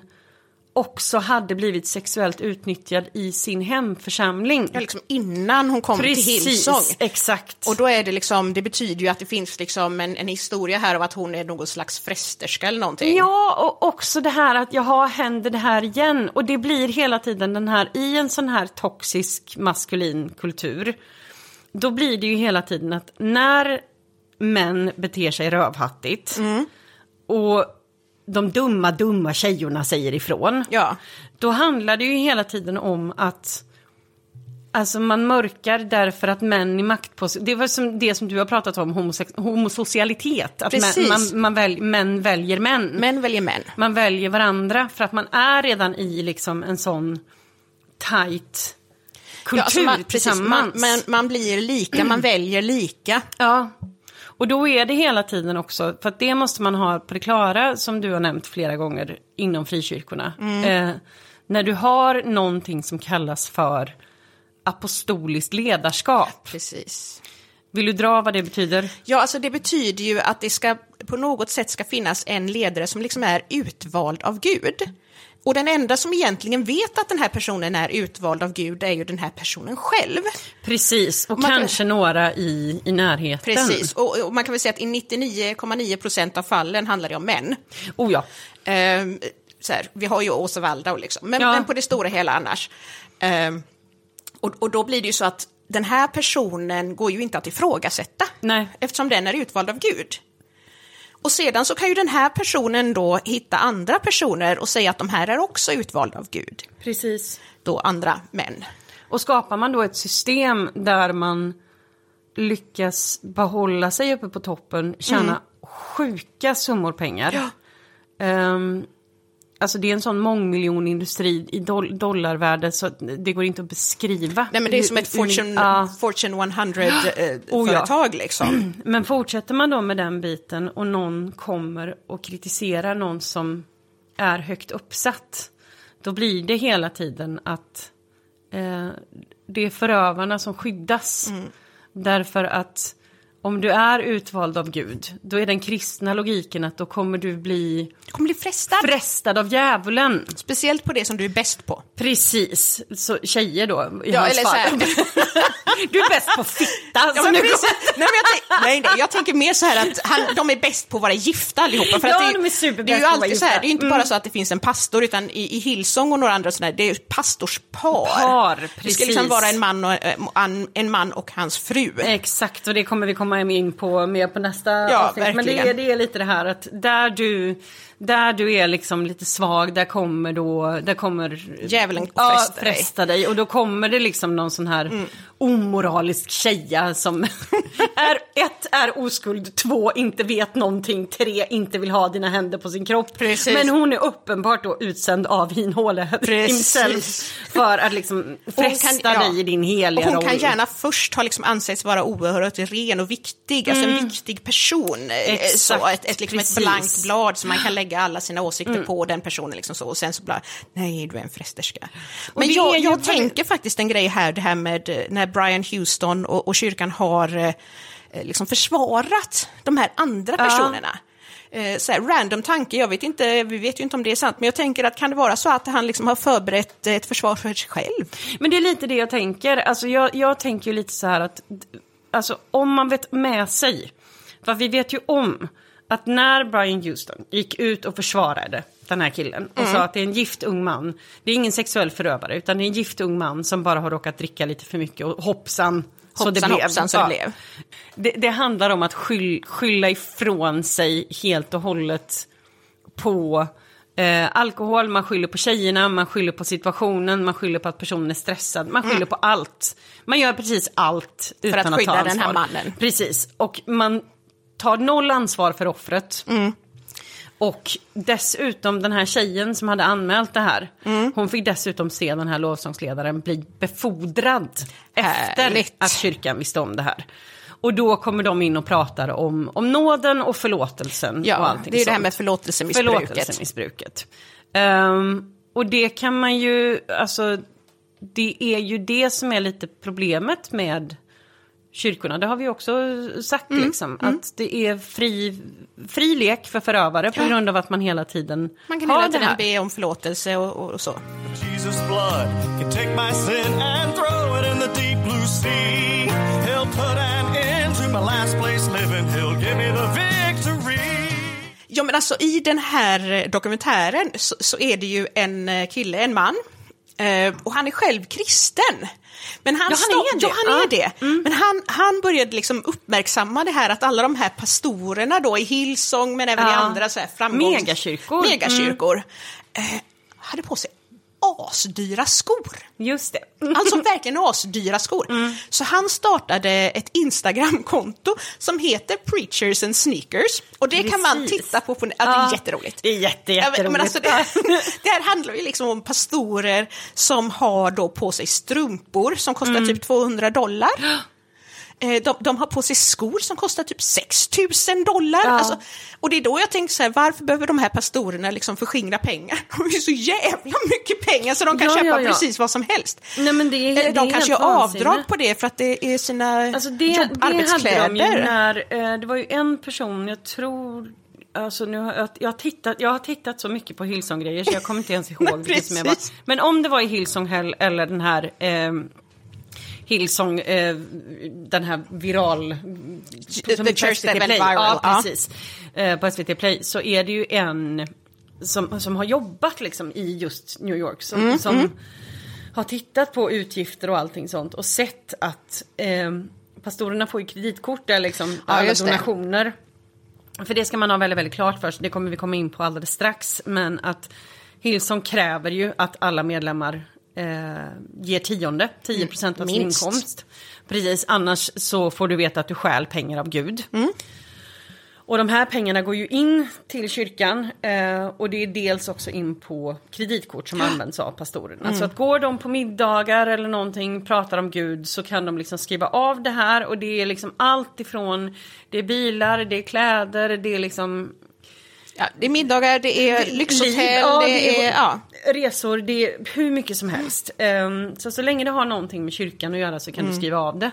också hade blivit sexuellt utnyttjad i sin hemförsamling. Ja, liksom innan hon kom till Hillsong. exakt. Och då är det liksom, det betyder ju att det finns liksom en, en historia här av att hon är någon slags frästerska eller någonting. Ja, och också det här att jaha, händer det här igen? Och det blir hela tiden den här, i en sån här toxisk maskulin kultur, då blir det ju hela tiden att när män beter sig rövhattigt och de dumma, dumma tjejorna säger ifrån, Ja. då handlar det ju hela tiden om att Alltså man mörkar därför att män i maktposition, det var som det som du har pratat om, homosex- homosocialitet. Att män, Precis. man, man välj, män väljer män. Män väljer män. Man väljer varandra för att man är redan i liksom en sån tight kultur Ja, alltså man, precis, tillsammans. man, man, man blir lika, man väljer lika. Ja, och då är det hela tiden också, för att det måste man ha på det klara, som du har nämnt flera gånger inom frikyrkorna. Eh, när du har någonting som kallas för apostoliskt ledarskap. Precis. Vill du dra vad det betyder? Ja, alltså det betyder ju att det ska på något sätt ska finnas en ledare som liksom är utvald av Gud. Och den enda som egentligen vet att den här personen är utvald av Gud är ju den här personen själv. Precis, och Man kan- kanske några i, i närheten. Precis, och, och man kan väl säga att i 99,9 procent av fallen handlar det om män. Oh ja. Ehm, så här, vi har ju Åsa Waldau liksom, men, Ja. men på det stora hela annars. Ehm, och, och då blir det ju så att den här personen går ju inte att ifrågasätta. Nej. Eftersom den är utvald av Gud. Och sedan så kan ju den här personen då hitta andra personer och säga att de här är också utvalda av Gud. Precis. Då andra män. Och skapar man då ett system där man lyckas behålla sig uppe på toppen, tjäna sjuka summor pengar. Ja. Ehm, alltså det är en sån mångmiljonindustri i doll- dollarvärde så det går inte att beskriva. Nej men det är som ett Fortune, Ja. Fortune 100-företag Oh, ja. företag liksom. Men fortsätter man då med den biten och någon kommer och kritiserar någon som är högt uppsatt. Då blir det hela tiden att eh, det är förövarna som skyddas. Därför att om du är utvald av Gud, då är den kristna logiken att då kommer du bli Du kommer bli frestad. frestad av djävulen. Speciellt på det som du är bäst på. Precis, så tjejer då i Ja, hans eller så fall. Du är bäst på fitta. Ja, men nu precis. Nej, jag, nej, nej, jag tänker mer så här att han, de är bäst på att vara gifta allihopa. För Ja, att det, de är superbäst Det är ju alltid så här, det är inte bara så att det finns en pastor, utan i, i Hillsong och några andra sådana, det är pastorspar. Par, Det ska precis. liksom vara en man, och, eh, en man och hans fru. Exakt, och det kommer vi komma in på mer på nästa Ja, avsnitt. Men det är, det är lite det här att där du, där du är liksom lite svag, där kommer då, där kommer Djävulen ja, fresta dig. Och då kommer det liksom någon sån här Mm. Omoralisk tjeja som är, ett är oskuld, två inte vet någonting, tre inte vill ha dina händer på sin kropp. Precis. Men hon är uppenbart då utsänd av Hinhåle himself för att liksom Hon fresta ja. dig i din heliga Och hon roll. kan gärna först ha liksom ansetts vara oerhört ren och viktig, alltså en viktig person. Mm. Exakt, så, ett, ett, liksom ett blankt blad som man kan lägga alla sina åsikter på den personen. Liksom så, och sen så bara, nej du är en fresterska. Men jag, jag tänker faktiskt en grej här, det här med eh, när Brian Houston och, och kyrkan har eh, eh, liksom försvarat de här andra personerna. Eh, så här, random tanke, jag vet inte, vi vet ju inte om det är sant, men jag tänker att kan det vara så att han liksom har förberett ett försvar för sig själv? Men det är lite det jag tänker. Alltså jag, jag tänker ju lite så här att alltså, om man vet med sig. För vi vet ju om att när Brian Houston gick ut och försvarade den här killen och Mm. sa att det är en gift ung man. Det är ingen sexuell förövare utan det är en gift ung man som bara har råkat dricka lite för mycket och hoppsan. så det Hoppsan, blev. hoppsan, så det blev. Det, det handlar om att skyll, skylla ifrån sig helt och hållet på eh, alkohol, man skyller på tjejerna, man skyller på situationen, man skyller på att personen är stressad, man skyller på allt. Man gör precis allt utan att att, skydda ta den ansvar. här mannen. Precis, och man tar noll ansvar för offret. Och dessutom den här tjejen som hade anmält det här, hon fick dessutom se den här lovsångsledaren bli befordrad efter Härligt. att kyrkan visste om det här. Och då kommer de in och pratar om, om nåden och förlåtelsen Ja, och allting det är det här med förlåtelsemissbruket. Förlåtelsemissbruket. Ehm, och det kan man ju, alltså, det är ju det som är lite problemet med kyrkorna. Det har vi också sagt, Mm, liksom. Att det är fri, fri lek för förövare på grund av att man hela tiden Man kan har hela det tiden här. be om förlåtelse och, och så. Jesus' blood can take my sin and throw it in the deep blue sea. He'll put an end to my last place living. He'll give me the victory. Ja, men alltså i den här dokumentären så, så är det ju en eh, kille, en man, eh, och han är själv kristen. Men han, Ja, han är det. Ja, han är det. Men han, han började liksom uppmärksamma det här att alla de här pastorerna då i Hillsong, men även i Ja. andra så här framgångs... Megakyrkor. Megakyrkor. Eh, hade på sig asdyra skor. Just det. Alltså verkligen asdyra skor. Så han startade ett Instagramkonto som heter Preachers and Sneakers. Och det kan man Precis. titta på. på ja, det är Ja, jätteroligt. Det är jätte, Ja, jätteroligt. men alltså det, det här handlar ju liksom om pastorer som har då på sig strumpor som kostar Mm. typ 200 dollar. Eh, De, de har på sig skor som kostar typ 6 000 dollar. Ja. Alltså, och det är då jag tänker så här, varför behöver de här pastorerna liksom förskingra pengar? De har ju så jävla mycket pengar så de kan Ja, köpa ja, precis vad som helst. Nej, men det är- Eller de kanske gör vansinne. avdrag på det för att det är sina Alltså det, jobb, det hade de ju arbetskläder. när, eh, det var ju en person, jag tror, alltså nu har jag, jag, har tittat, jag har tittat så mycket på Hillsong-grejer så jag kommer inte ens ihåg vilket som jag var. Men om det var i Hillsong Hell eller den här eh, Hillsong, eh, den här viral... The som Church that went viral, Ja, precis. Eh, på SVT Play så är det ju en som, som har jobbat liksom i just New York. Som, Mm, som har tittat på utgifter och allting sånt och sett att eh, pastorerna får ju kreditkort där liksom, Ja, alla just det. donationer. För det ska man ha väldigt, väldigt klart för sig, det kommer vi komma in på alldeles strax. Men att Hillsong kräver ju att alla medlemmar eh, ger tionde, 10 procent av sin Minst. inkomst. Precis, annars så får du veta att du stjäl pengar av Gud. Mm. Och de här pengarna går ju in till kyrkan eh, och det är dels också in på kreditkort som används av pastorerna. Mm. Så att går de på middagar eller någonting, pratar om Gud så kan de liksom skriva av det här och det är liksom allt ifrån, det är bilar, det är kläder, det är liksom Ja, det är middagar, det är lyxhotell, liv. Ja, det är... Ja. resor, det är hur mycket som helst. Ehm, så så länge det har någonting med kyrkan att göra så kan du skriva av det.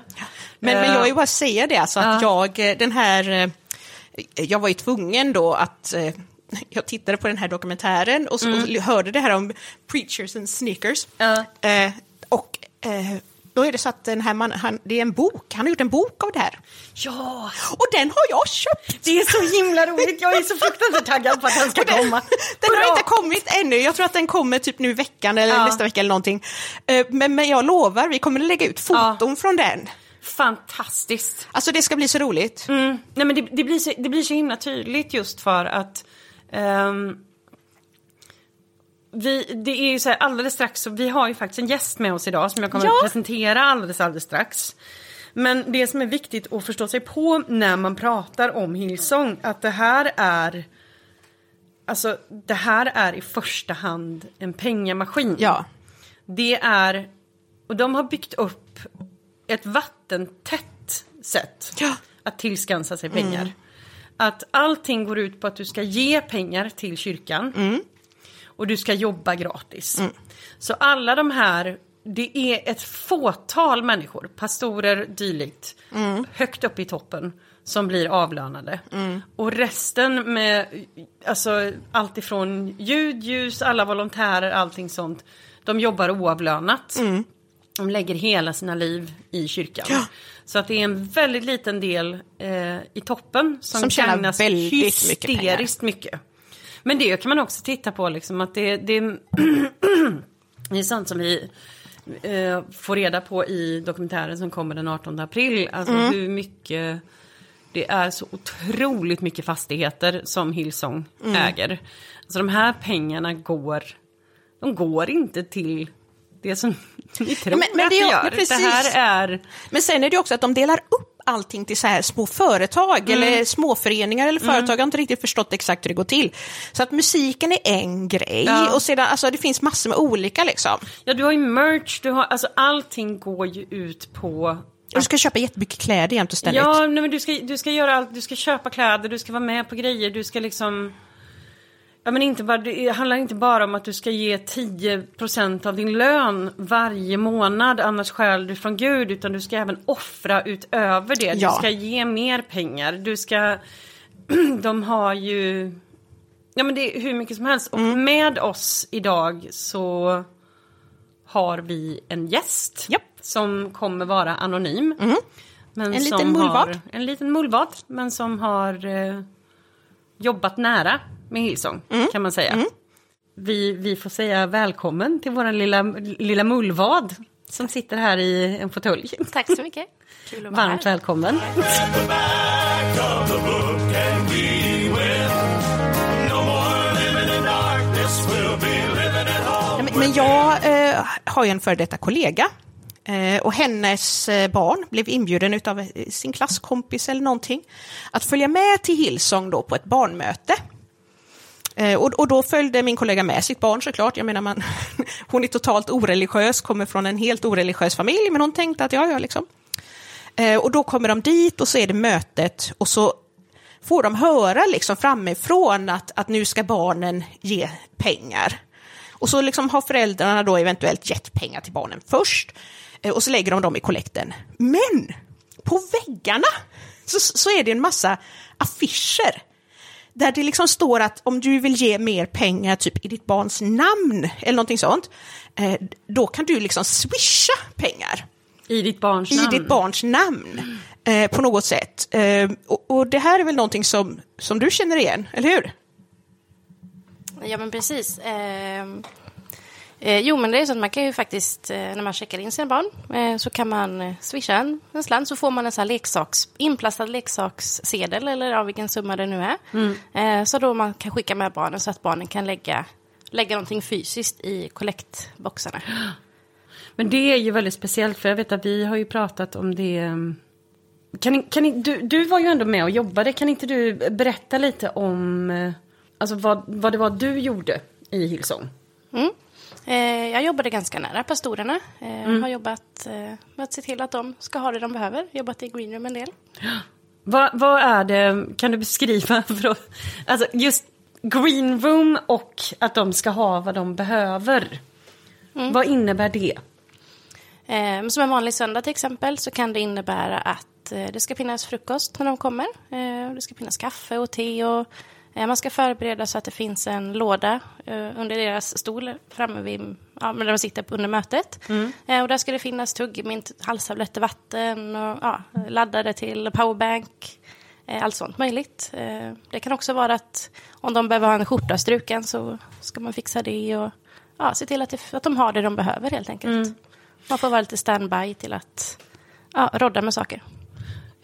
Men, men Eh, jag vill bara säga det, alltså att jag, eh, den här, eh, jag var ju tvungen då att, eh, jag tittade på den här dokumentären och, så, och hörde det här om preachers and sneakers. Ja. Eh, och då är det så att den här man, han, det är en bok, han har gjort en bok av det här. Ja, Och den har jag köpt! det är så himla roligt. Jag är så fruktansvärt taggad på att den ska komma. Den har Bra. inte kommit ännu, jag tror att den kommer typ nu i veckan eller Ja. nästa vecka eller någonting. Eh, Men, men jag lovar, vi kommer att lägga ut foton från den. Fantastiskt. Alltså det ska bli så roligt. Mm. Nej, men det, det, blir så, det blir så himla tydligt just för att ehm, vi, det är ju så här alldeles strax, så vi har ju faktiskt en gäst med oss idag som jag kommer Ja. att presentera alldeles, alldeles strax. Men det som är viktigt att förstå sig på när man pratar om Hillsong, att det här är Alltså det här är i första hand en pengamaskin. Ja. Det är, och de har byggt upp ett vattentätt sätt Ja. att tillskansa sig pengar. Att allting går ut på att du ska ge pengar till kyrkan. Och du ska jobba gratis. Så alla de här, det är ett fåtal människor, pastorer dylikt, högt upp i toppen som blir avlönade. Och resten med alltså, allt ifrån ljud, ljus, alla volontärer, allting sånt. De jobbar oavlönat. De lägger hela sina liv i kyrkan. Så att det är en väldigt liten del eh, i toppen som, Som tjänar väldigt mycket pengar. hysteriskt mycket. Men det kan man också titta på, liksom, att det, det, det är sånt som vi eh, får reda på i dokumentären som kommer den 18 april. Alltså Mm. hur mycket, det är så otroligt mycket fastigheter som Hillsong Mm. äger. Alltså de här pengarna går, de går inte till det som ni tror men- men att det gör. precis. Det här är... Men sen är det också att de delar upp allting till så här små företag eller småföreningar eller företag. Jag har inte riktigt förstått exakt hur det går till. Så att musiken är en grej Ja. och sedan, alltså det finns massor med olika liksom. Ja, du har ju merch, du har, alltså allting går ju ut på... Du ska köpa jättemycket kläder jämt och ständigt. Ja, nej, men du ska, du ska göra allt, du ska köpa kläder, du ska vara med på grejer, du ska liksom... Ja men inte bara, det handlar inte bara om att du ska ge 10% av din lön varje månad, annars stjäl du från Gud, utan du ska även offra utöver det. Ja. Du ska ge mer pengar, du ska... De har ju... Ja men det är hur mycket som helst. Och Mm. med oss idag så har vi en gäst Japp. som kommer vara anonym. Men Mm. En liten som mullvad. Har, en liten mullvad, men som har eh, jobbat nära med Hillsong, Mm. kan man säga. Vi, vi får säga välkommen till vår lilla, lilla mullvad som sitter här i en fåtölj. Tack så mycket. Kul att vara Varmt här. välkommen. Men jag eh, har ju en före detta kollega eh, och hennes eh, barn blev inbjuden av eh, sin klasskompis eller någonting att följa med till Hillsong då på ett barnmöte. Eh, och, och då följde min kollega med sitt barn såklart. Jag menar, man, hon är totalt oreligiös, kommer från en helt oreligiös familj, men hon tänkte att ja, ja, liksom. Eh, och då kommer de dit och så är det mötet och så får de höra liksom framifrån att, att nu ska barnen ge pengar. Och så liksom har föräldrarna då eventuellt gett pengar till barnen först eh, och så lägger de dem i kollekten. Men på väggarna så, så är det en massa affischer där det liksom står att om du vill ge mer pengar typ i ditt barns namn eller någonting sånt, eh, då kan du liksom swisha pengar I ditt barns i namn. ditt barns namn eh, på något sätt. Eh, och, och det här är väl någonting som, som du känner igen, eller hur? Ja, men precis. Ehm, eh, jo, men det är så att man kan ju faktiskt, eh, när man checkar in sina barn, eh, så kan man eh, swisha en, en slant så får man en sån här leksaks, inplastad leksakssedel eller av vilken summa det nu är. Eh, så då man kan skicka med barnen så att barnen kan lägga, lägga någonting fysiskt i kollektboxarna. Men det är ju väldigt speciellt för jag vet att vi har ju pratat om det. um, Kan, kan du, du var ju ändå med och jobbade. Kan inte du berätta lite om eh, alltså vad, vad det var du gjorde i Hillsong? Mm. Eh, jag jobbade ganska nära pastorerna. Eh, Har jobbat eh, med att se till att de ska ha det de behöver. Jobbat i greenroom en del. Vad, vad är det, kan du beskriva, för alltså just green room och att de ska ha vad de behöver. Vad innebär det? Eh, som en vanlig söndag till exempel så kan det innebära att eh, det ska finnas frukost när de kommer. Eh, det ska finnas kaffe och te och Man ska förbereda så att det finns en låda eh, under deras stol framme vid, ja, där de sitter under mötet. Eh, Och där ska det finnas tuggmint, halstabletter, vatten och ja, laddare till powerbank. eh, Allt sånt möjligt. Eh, Det kan också vara att om de behöver ha en skjorta struken så ska man fixa det och ja, se till att, det, att de har det de behöver helt enkelt. Man får vara lite standby till att ja, rodda med saker.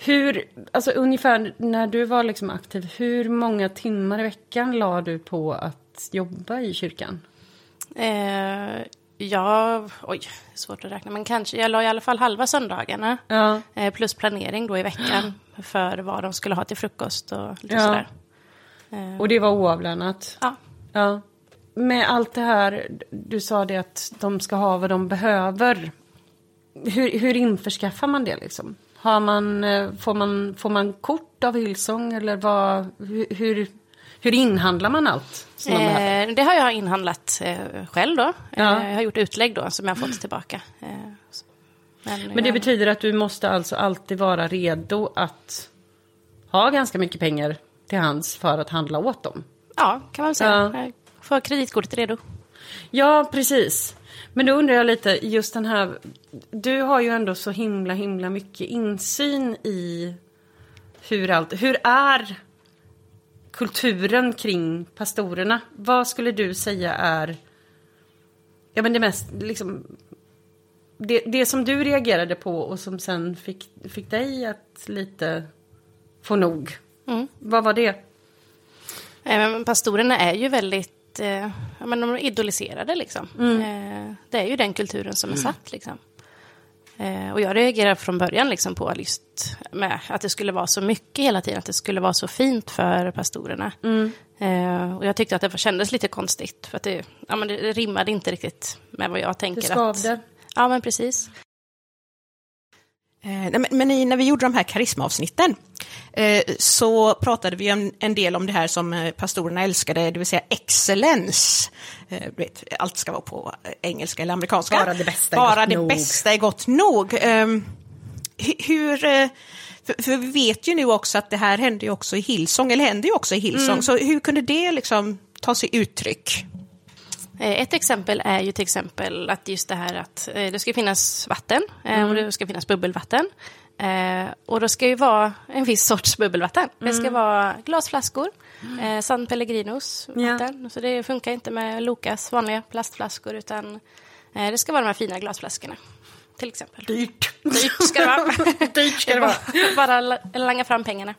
Hur, alltså ungefär när du var liksom aktiv, hur många timmar i veckan la du på att jobba i kyrkan? Eh, ja, oj, svårt att räkna, men kanske, jag la i alla fall halva söndagarna. Ja. Eh, plus planering då i veckan för vad de skulle ha till frukost och lite Ja. sådär. Eh, Och det var oavlönat? ja. Ja. Med allt det här, du sa det att de ska ha vad de behöver. Hur, hur införskaffar man det liksom? Har man, eh, får, man, får man kort av Hillsong eller vad, hur, hur, inhandlar man allt som? Eh, det har jag inhandlat eh, själv då. Ja. Eh, jag har gjort utlägg då som jag har fått tillbaka. Eh, så- Men det jag- betyder att du måste alltså alltid vara redo att ha ganska mycket pengar till hands för att handla åt dem. Ja, kan man säga. Ja. Får kreditkortet redo. Ja, precis. Men då undrar jag lite, just den här... Du har ju ändå så himla, himla mycket insyn i hur allt... Hur är kulturen kring pastorerna? Vad skulle du säga är... Ja, men det mest liksom... Det, det som du reagerade på och som sen fick, fick dig att lite få nog. Vad var det? Pastorerna är ju väldigt, eh, ja, men de är idoliserade liksom. Eh, det är ju den kulturen som är satt liksom. Eh, och jag reagerar från början liksom på just med att det skulle vara så mycket hela tiden, att det skulle vara så fint för pastorerna. Eh, och jag tyckte att det kändes lite konstigt, för att det, ja, men det rimmade inte riktigt med vad jag tänker. Det skavde. Att, ja, men precis. Eh, men, när vi gjorde de här karismaavsnitten eh, så pratade vi en, en del om det här som eh, pastorerna älskade, det vill säga. Eh, vet, allt ska vara på engelska eller amerikanska. Bara det bästa är Bara gott det nog. bästa är gott nog. Eh, hu- hur... För, för vi vet ju nu också att det här hände ju också i Hillsong, eller händer ju också i Hillsong, Mm. så hur kunde det liksom ta sig uttryck? Eh, Ett exempel är ju till exempel att just det här att eh, det ska finnas vatten eh, och det ska finnas bubbelvatten. Och då ska ju vara en viss sorts bubbelvatten. Det ska vara glasflaskor, San Pellegrinos vatten. Så det funkar inte med Lokas vanliga plastflaskor utan det ska vara de här fina glasflaskorna. Till exempel. Dyrt. Dyrt ska det vara. Dyrt ska det vara. Bara la- langa fram pengarna.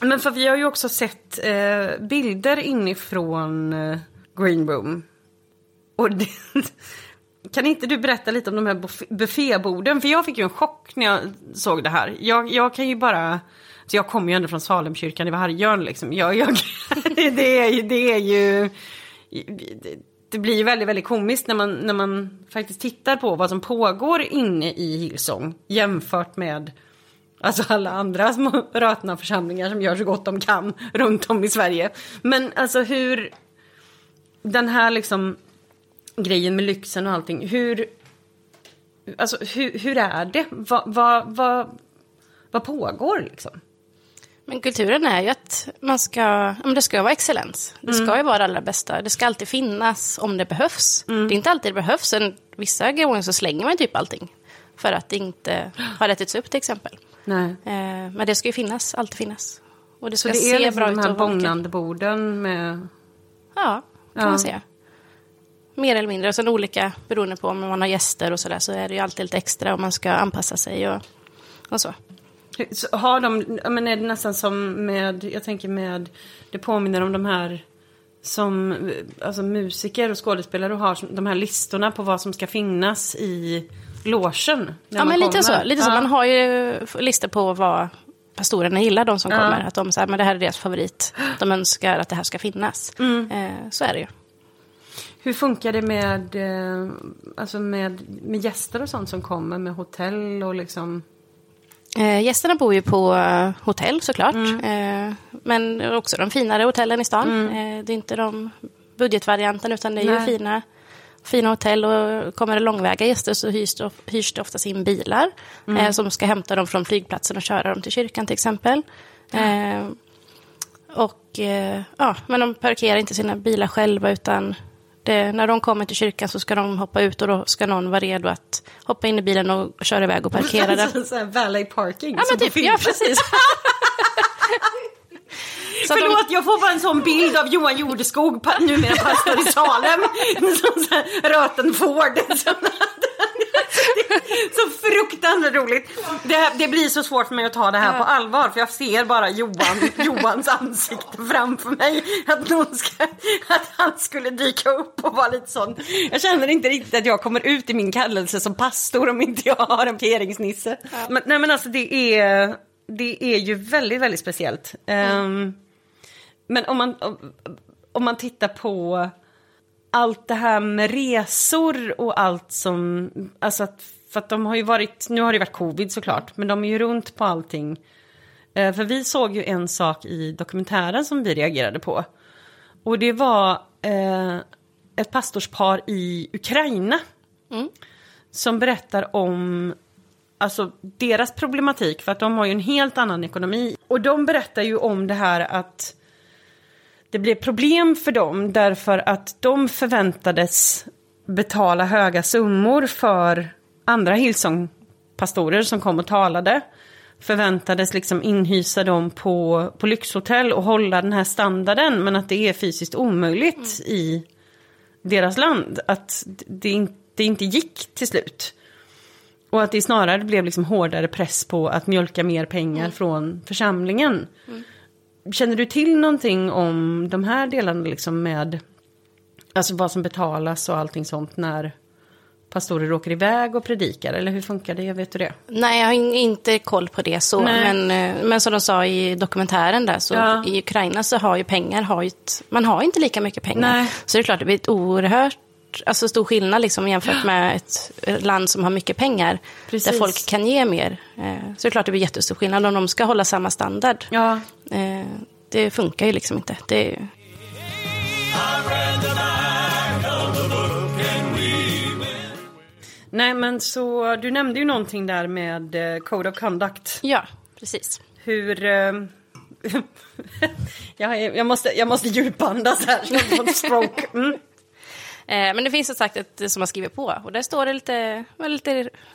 Men för vi har ju också sett bilder inifrån Green Room. Och det, kan inte du berätta lite om de här bufféborden? För jag fick ju en chock när jag såg det här. Jag, jag kan ju bara... Så jag kommer ju ändå från Salemkyrkan i Vargön liksom. Jag, jag, det, är, ju- det är ju... Det blir ju väldigt, väldigt komiskt när man, när man faktiskt tittar på vad som pågår inne i Hillsong jämfört med Alltså alla andra små rötna församlingar som gör så gott de kan runt om i Sverige. Men alltså hur... Den här liksom grejen med lyxen och allting. Hur... Alltså hur, hur är det? Vad, vad, vad, vad pågår liksom? Men kulturen är ju att man ska, det ska vara excellens. Det ska ju vara det allra bästa. Det ska alltid finnas om det behövs. Det är inte alltid det behövs. En, vissa gånger så slänger man typ allting. För att det inte har rättats upp till exempel. Nej. Eh, men det ska ju finnas, alltid finnas. Och det Så ska det se är liksom bra de här bångnande borden med... Ja, kan Ja. man säga. Mer eller mindre. Och sen olika, beroende på om man har gäster och sådär, så är det ju alltid lite extra om man ska anpassa sig och, och så. Så har de, men är det nästan som med, jag tänker med, det påminner om de här som alltså musiker och skådespelare har som- de här listorna på vad som ska finnas i logen. Ja, men lite kommer. så. Lite så. Man har ju listor på vad pastorerna gillar, de som Ja. kommer. Att de säger men det här är deras favorit. De önskar att det här ska finnas. Mm. Eh, så är det ju. Hur funkar det med, eh, alltså med, med gäster och sånt som kommer med hotell och liksom? Eh, gästerna bor ju på eh, hotell såklart. Mm. Eh, men också de finare hotellen i stan. Eh, det är inte de budgetvarianten utan det är ju Nej. fina, fina hotell. Och kommer det långväga gäster så hyrs det, hyrs det oftast in bilar. Mm. Eh, som ska hämta dem från flygplatsen och köra dem till kyrkan till exempel. Och, ja, men de parkerar inte sina bilar själva utan det, när de kommer till kyrkan så ska de hoppa ut och då ska någon vara redo att hoppa in i bilen och köra iväg och parkera den. så här valet parking. Ja, men typ, ja precis. Så att de- Förlåt, jag får bara en sån bild av Johan Jordeskog, numera pastor i Salem. Som röten Ford. Så, fruktansvärt roligt. Det, det blir så svårt för mig att ta det här på allvar för jag ser bara Johan, Johans ansikte framför mig. Att, någon ska, att han skulle dyka upp och vara lite sån. Jag känner inte riktigt att jag kommer ut i min kallelse som pastor om inte jag har en parkeringsnisse. Men, nej men alltså det är, det är ju väldigt, väldigt speciellt. Ehm, men om man, om, om man tittar på allt det här med resor och allt som, alltså att, för att de har ju varit, nu har det varit covid såklart, men de är ju runt på allting. Eh, för vi såg ju en sak i dokumentären som vi reagerade på. Och det var eh, ett pastorspar i Ukraina. Som berättar om alltså, deras problematik, för att de har ju en helt annan ekonomi. Och de berättar ju om det här att det blev problem för dem därför att de förväntades betala höga summor för andra Hillsong-pastorer som kom och talade. Förväntades liksom inhysa dem på, på lyxhotell och hålla den här standarden men att det är fysiskt omöjligt i deras land. Att det inte, det inte gick till slut. Och att det snarare blev liksom hårdare press på att mjölka mer pengar från församlingen. Känner du till någonting om de här delarna liksom med alltså vad som betalas och allting sånt när pastorer åker iväg och predikar? Eller hur funkar det? Vet du det? Nej, jag har in- inte koll på det så. Nej. Men, eh, men som de sa i dokumentären där, så Ja. i Ukraina så har ju pengar, har ju ett, man har inte lika mycket pengar. Nej. Så det är klart, det blir ett oerhört alltså stor skillnad liksom, jämfört med ett land som har mycket pengar. Precis. Där folk kan ge mer. Eh, Så det är klart det blir jättestor skillnad om de ska hålla samma standard. Ja. Eh, Det funkar ju liksom inte. Det är, Nej men så du nämnde ju någonting där med eh, Code of Conduct. ja, precis. Hur... Jag, är- jag, måste, jag måste djupandas här jag får en stroke. Mm. Eh, Men det finns som sagt ett som man skriver på och där står det lite,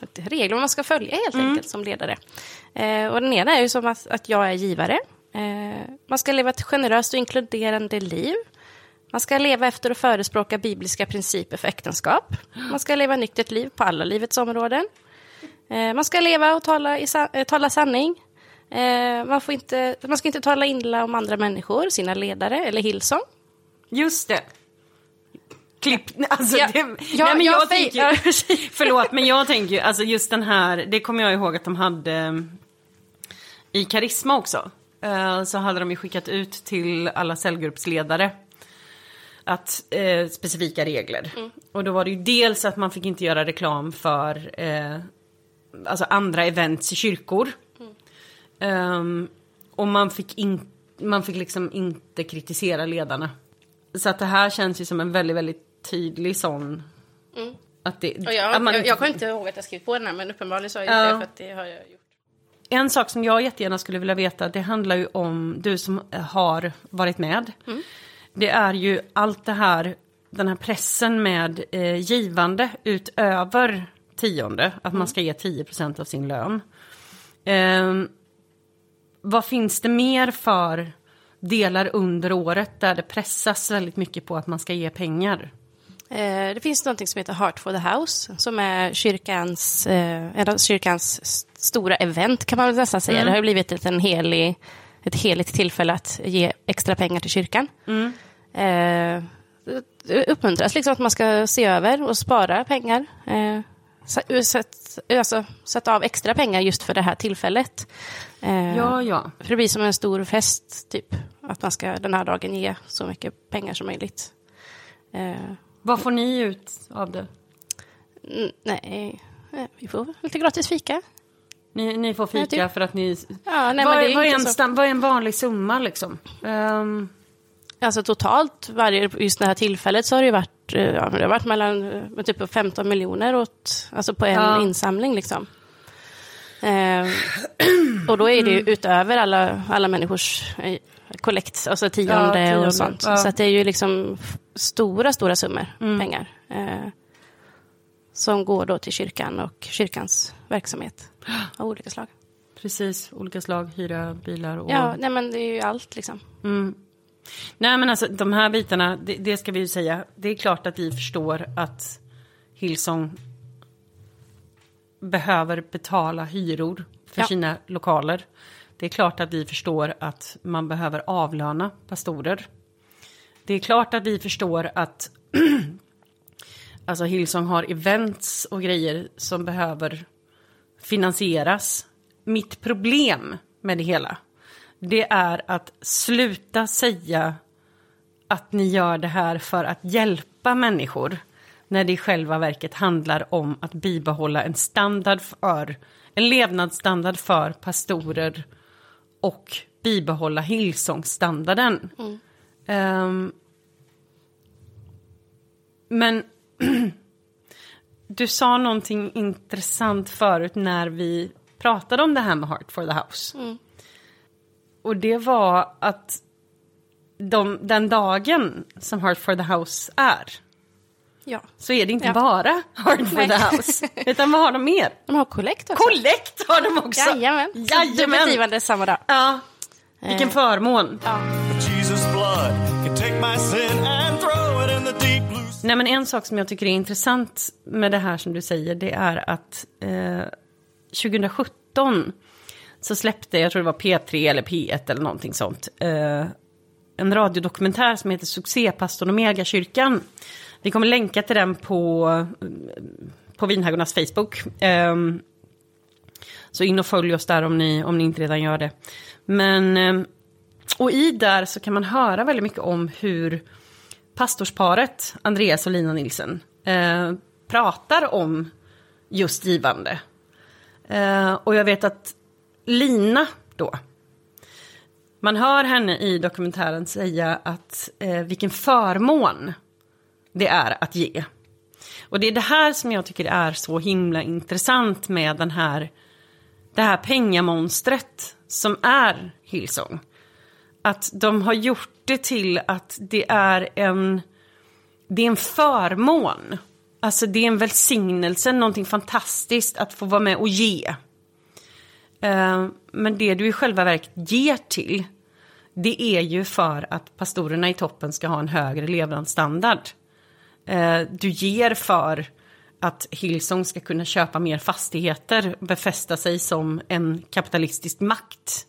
lite regler man ska följa helt enkelt som ledare. Eh, Och den ena är ju som att, att jag är givare. Eh, Man ska leva ett generöst och inkluderande liv. Man ska leva efter och förespråka bibliska principer för äktenskap. Man ska leva nyktert liv på alla livets områden. Man ska leva och tala, i, tala sanning. Man, får inte, man ska inte tala illa om andra människor, sina ledare eller Hillsong. Just det. Klipp, alltså Ja, det, ja, nej, men jag jag tänker förlåt men jag tänker ju, alltså just den här, det kommer jag ihåg att de hade eh, i Karisma också. Eh, Så hade de ju skickat ut till alla cellgruppsledare att eh, specifika regler. Mm. Och då var det ju dels att man fick inte göra reklam för eh, alltså andra events i kyrkor. Mm. Ehm, och man fick, in, man fick liksom inte kritisera ledarna. Så att det här känns ju som en väldigt, väldigt tydlig sån... Att det, Mm. Och jag, att man jag, jag kommer inte ihåg att jag skrivit på den här, men uppenbarligen så har jag Ja. gjort det, för att det har jag gjort. En sak som jag jättegärna skulle vilja veta, det handlar ju om du som eh, har varit med. Det är ju allt det här, den här pressen med eh, givande utöver tionde, att man ska ge 10% av sin lön. Ehm, vad finns det mer för delar under året där det pressas väldigt mycket på att man ska ge pengar? Eh, det finns något som heter Heart for the House, som är kyrkans, eh, en av kyrkans stora event, kan man nästan säga. Det har blivit ett, en helig, ett heligt tillfälle att ge extra pengar till kyrkan. Eh, det uppmuntras liksom att man ska se över och spara pengar. Eh, sätt, alltså, sätta av extra pengar just för det här tillfället. Eh, Ja, ja. För det blir som en stor fest, typ. Att man ska den här dagen ge så mycket pengar som möjligt. Vad får ni ut av det? mm, nej, eh, vi får lite gratis fika. Ni, ni får fika Ja, typ. för att ni... Ja, nej, vad, är, vad, en så- stam, vad är en vanlig summa liksom? Ehm, Alltså totalt, varje, just det här tillfället så har det varit, eh, ja, det har varit mellan eh, typ 15 miljoner åt, alltså på en Ja. insamling liksom. Eh, och då är det ju utöver alla, alla människors kollekt, alltså tionde, Ja, tionde, och sånt. ja. Så det är ju liksom stora, stora summor pengar. Eh, som går då till kyrkan och kyrkans verksamhet av olika slag. Precis, olika slag, hyra bilar och... Ja, nej men det är ju allt liksom. Nej men alltså de här bitarna, det, det ska vi ju säga. Det är klart att vi förstår att Hillsong behöver betala hyror för Ja. sina lokaler. Det är klart att vi förstår att man behöver avlöna pastorer. Det är klart att vi förstår att alltså Hillsong har events och grejer som behöver finansieras. Mitt problem med det hela, det är att sluta säga att ni gör det här för att hjälpa människor när det i själva verket handlar om att bibehålla en standard för, en levnadsstandard för pastorer och bibehålla Hillsong-standarden. Mm. Ehm, men du sa någonting intressant förut när vi pratade om det här med Heart for the House. Och det var att de, den dagen som Heart for the House är, Ja. så är det inte Ja. bara Heart for Nej. the House, utan vad har de mer? De har kollekt också. Kollekt har de också! Jajamän. Jajamän. Dubbelgivande samma dag. Ja, vilken Eh. förmån. But Nej men en sak som jag tycker är intressant med det här som du säger, det är att eh, 2017 så släppte, jag tror det var P3 eller P1 eller någonting sånt, eh, en radiodokumentär som heter Succépastorn och Megakyrkan. Vi kommer länka till den på, eh, på Vinhagornas Facebook. Eh, så in och följ oss där om ni, om ni inte redan gör det. Men, eh, och i där så kan man höra väldigt mycket om hur pastorsparet, Andreas och Lina Nilsen, eh, pratar om just givande. Eh, och jag vet att Lina då, man hör henne i dokumentären säga att eh, vilken förmån det är att ge. Och det är det här som jag tycker är så himla intressant med den här, det här pengamonstret som är Hillsong. Att de har gjort det till att det är en, det är en förmån. Alltså det är en välsignelse, någonting fantastiskt att få vara med och ge. Eh, Men det du i själva verket ger till, det är ju för att pastorerna i toppen ska ha en högre levnadsstandard. Eh, Du ger för att Hillsong ska kunna köpa mer fastigheter, befästa sig som en kapitalistisk makt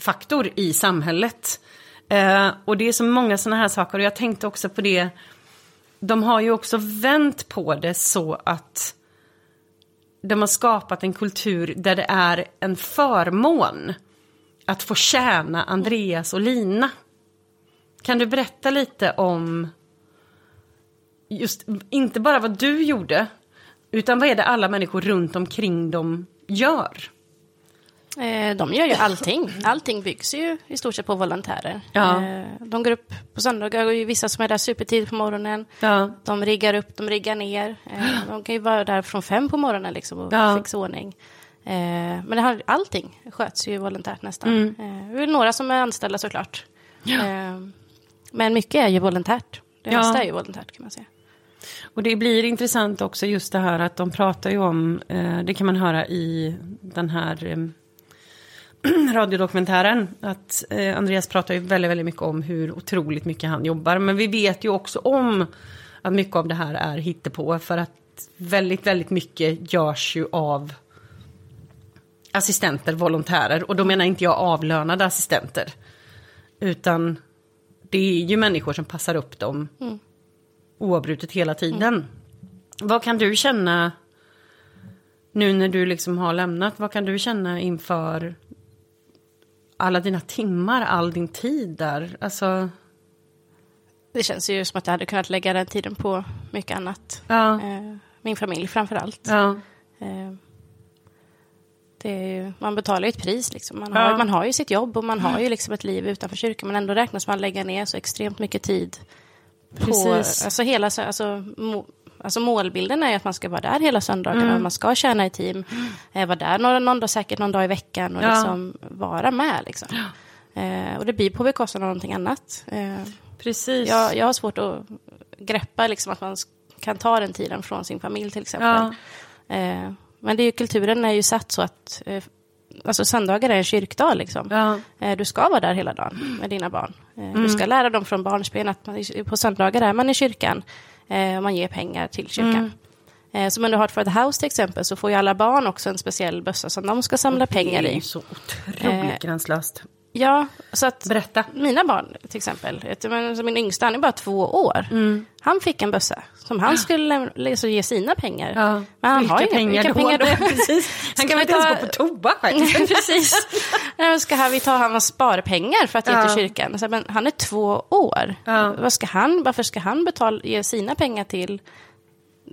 faktor i samhället. Eh, Och det är så många sådana här saker och jag tänkte också på det, de har ju också vänt på det så att de har skapat en kultur där det är en förmån att få tjäna Andreas och Lina. Kan du berätta lite om just, inte bara vad du gjorde, utan vad är det alla människor runt omkring dem gör? Eh, de gör ju allting. Allting byggs ju i stort sett på volontärer. Ja. Eh, de går upp på söndagar och vissa som är där supertidigt på morgonen. Ja. De riggar upp, de riggar ner. Eh, de kan ju vara där från fem på morgonen liksom och Ja. fixa ordning. Men det har, allting sköts ju volontärt nästan. Mm. Det är några som är anställda såklart. Eh, men mycket är ju volontärt. Det Ja. mesta är ju volontärt kan man säga. Och det blir intressant också just det här att de pratar ju om, det kan man höra i den här radiodokumentären, att eh, Andreas pratar ju väldigt, väldigt mycket om hur otroligt mycket han jobbar. Men vi vet ju också om att mycket av det här är hittepå för att väldigt, väldigt mycket görs ju av assistenter, volontärer. Och då menar inte jag avlönade assistenter. Utan det är ju människor som passar upp dem oavbrutet hela tiden. Vad kan du känna nu när du liksom har lämnat? Vad kan du känna inför alla dina timmar, all din tid där? Alltså, Det känns ju som att jag hade kunnat lägga den tiden på mycket annat. ja, Eh, min familj framför allt. ja, Eh, ju, man betalar ju ett pris. Liksom. Man, Ja. har, man har ju sitt jobb och man har ju liksom ett liv utanför kyrkan. Men ändå räknas man lägga ner så extremt mycket tid på Precis. alltså hela, så- alltså, mo, alltså målbilden är att man ska vara där hela söndagarna, Mm. och man ska tjäna i team, eh, vara där någon, någon dag, säkert någon dag i veckan och Ja. liksom vara med. Liksom. Eh, och det blir på bekostnad av någonting annat. Eh, Precis. jag, jag har svårt att greppa liksom, att man kan ta den tiden från sin familj till exempel. Eh, men det är ju, kulturen är ju satt så att eh, alltså söndagar är en kyrkdag. Liksom. Ja. Eh, du ska vara där hela dagen med dina barn. Eh, Mm. Du ska lära dem från barnsben att man, på söndagar är man i kyrkan eh, man ger pengar till kyrkan. Mm. Eh, som under Heart for the House till exempel så får ju alla barn också en speciell bössa som de ska samla pengar Det är i. ju så otroligt Eh, gränslöst. Ja, så att Berätta. mina barn till exempel, min yngsta, han är bara två år. Mm. Han fick en bössa som han skulle liksom ge sina pengar. Ja. Men han vilka har inga pengar vilka då? pengar då? Precis. Han Ska kan vi inte ens ta- gå på toa själv. Precis. Ska vi ta hans sparpengar för att ge Ja. till kyrkan? Så, men han är två år. Ja. Vad ska han, varför ska han betala, ge sina pengar till,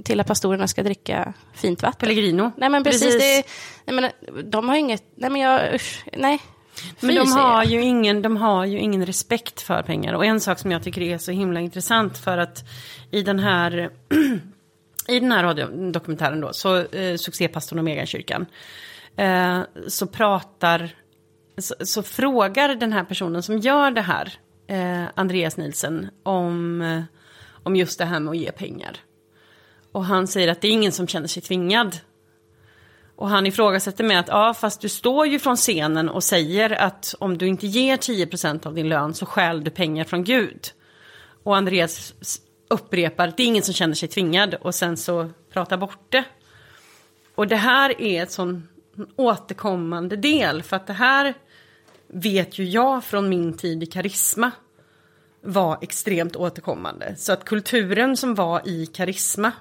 till att pastorerna ska dricka fint vatten? Pellegrino. Nej men precis, Precis. Det, nej, men, de har inget, nej men jag, usch, nej. Men de har, ju ingen, de har ju ingen respekt för pengar. Och en sak som jag tycker är så himla intressant för att i den här, i den här radiodokumentären då, så eh, succépastorn och Megankyrkan, eh, så pratar, så, så frågar den här personen som gör det här, eh, Andreas Nielsen, om, eh, om just det här med att ge pengar. Och han säger att det är ingen som känner sig tvingad och han ifrågasätter med att ja, fast du står ju från scenen och säger att om du inte ger 10% av din lön så stjäl du pengar från Gud. Och Andreas upprepar att det är ingen som känner sig tvingad och sen så pratar bort det. Och det här är ett sån återkommande del för att det här vet ju jag från min tid i Karisma var extremt återkommande. Så att kulturen som var i Karisma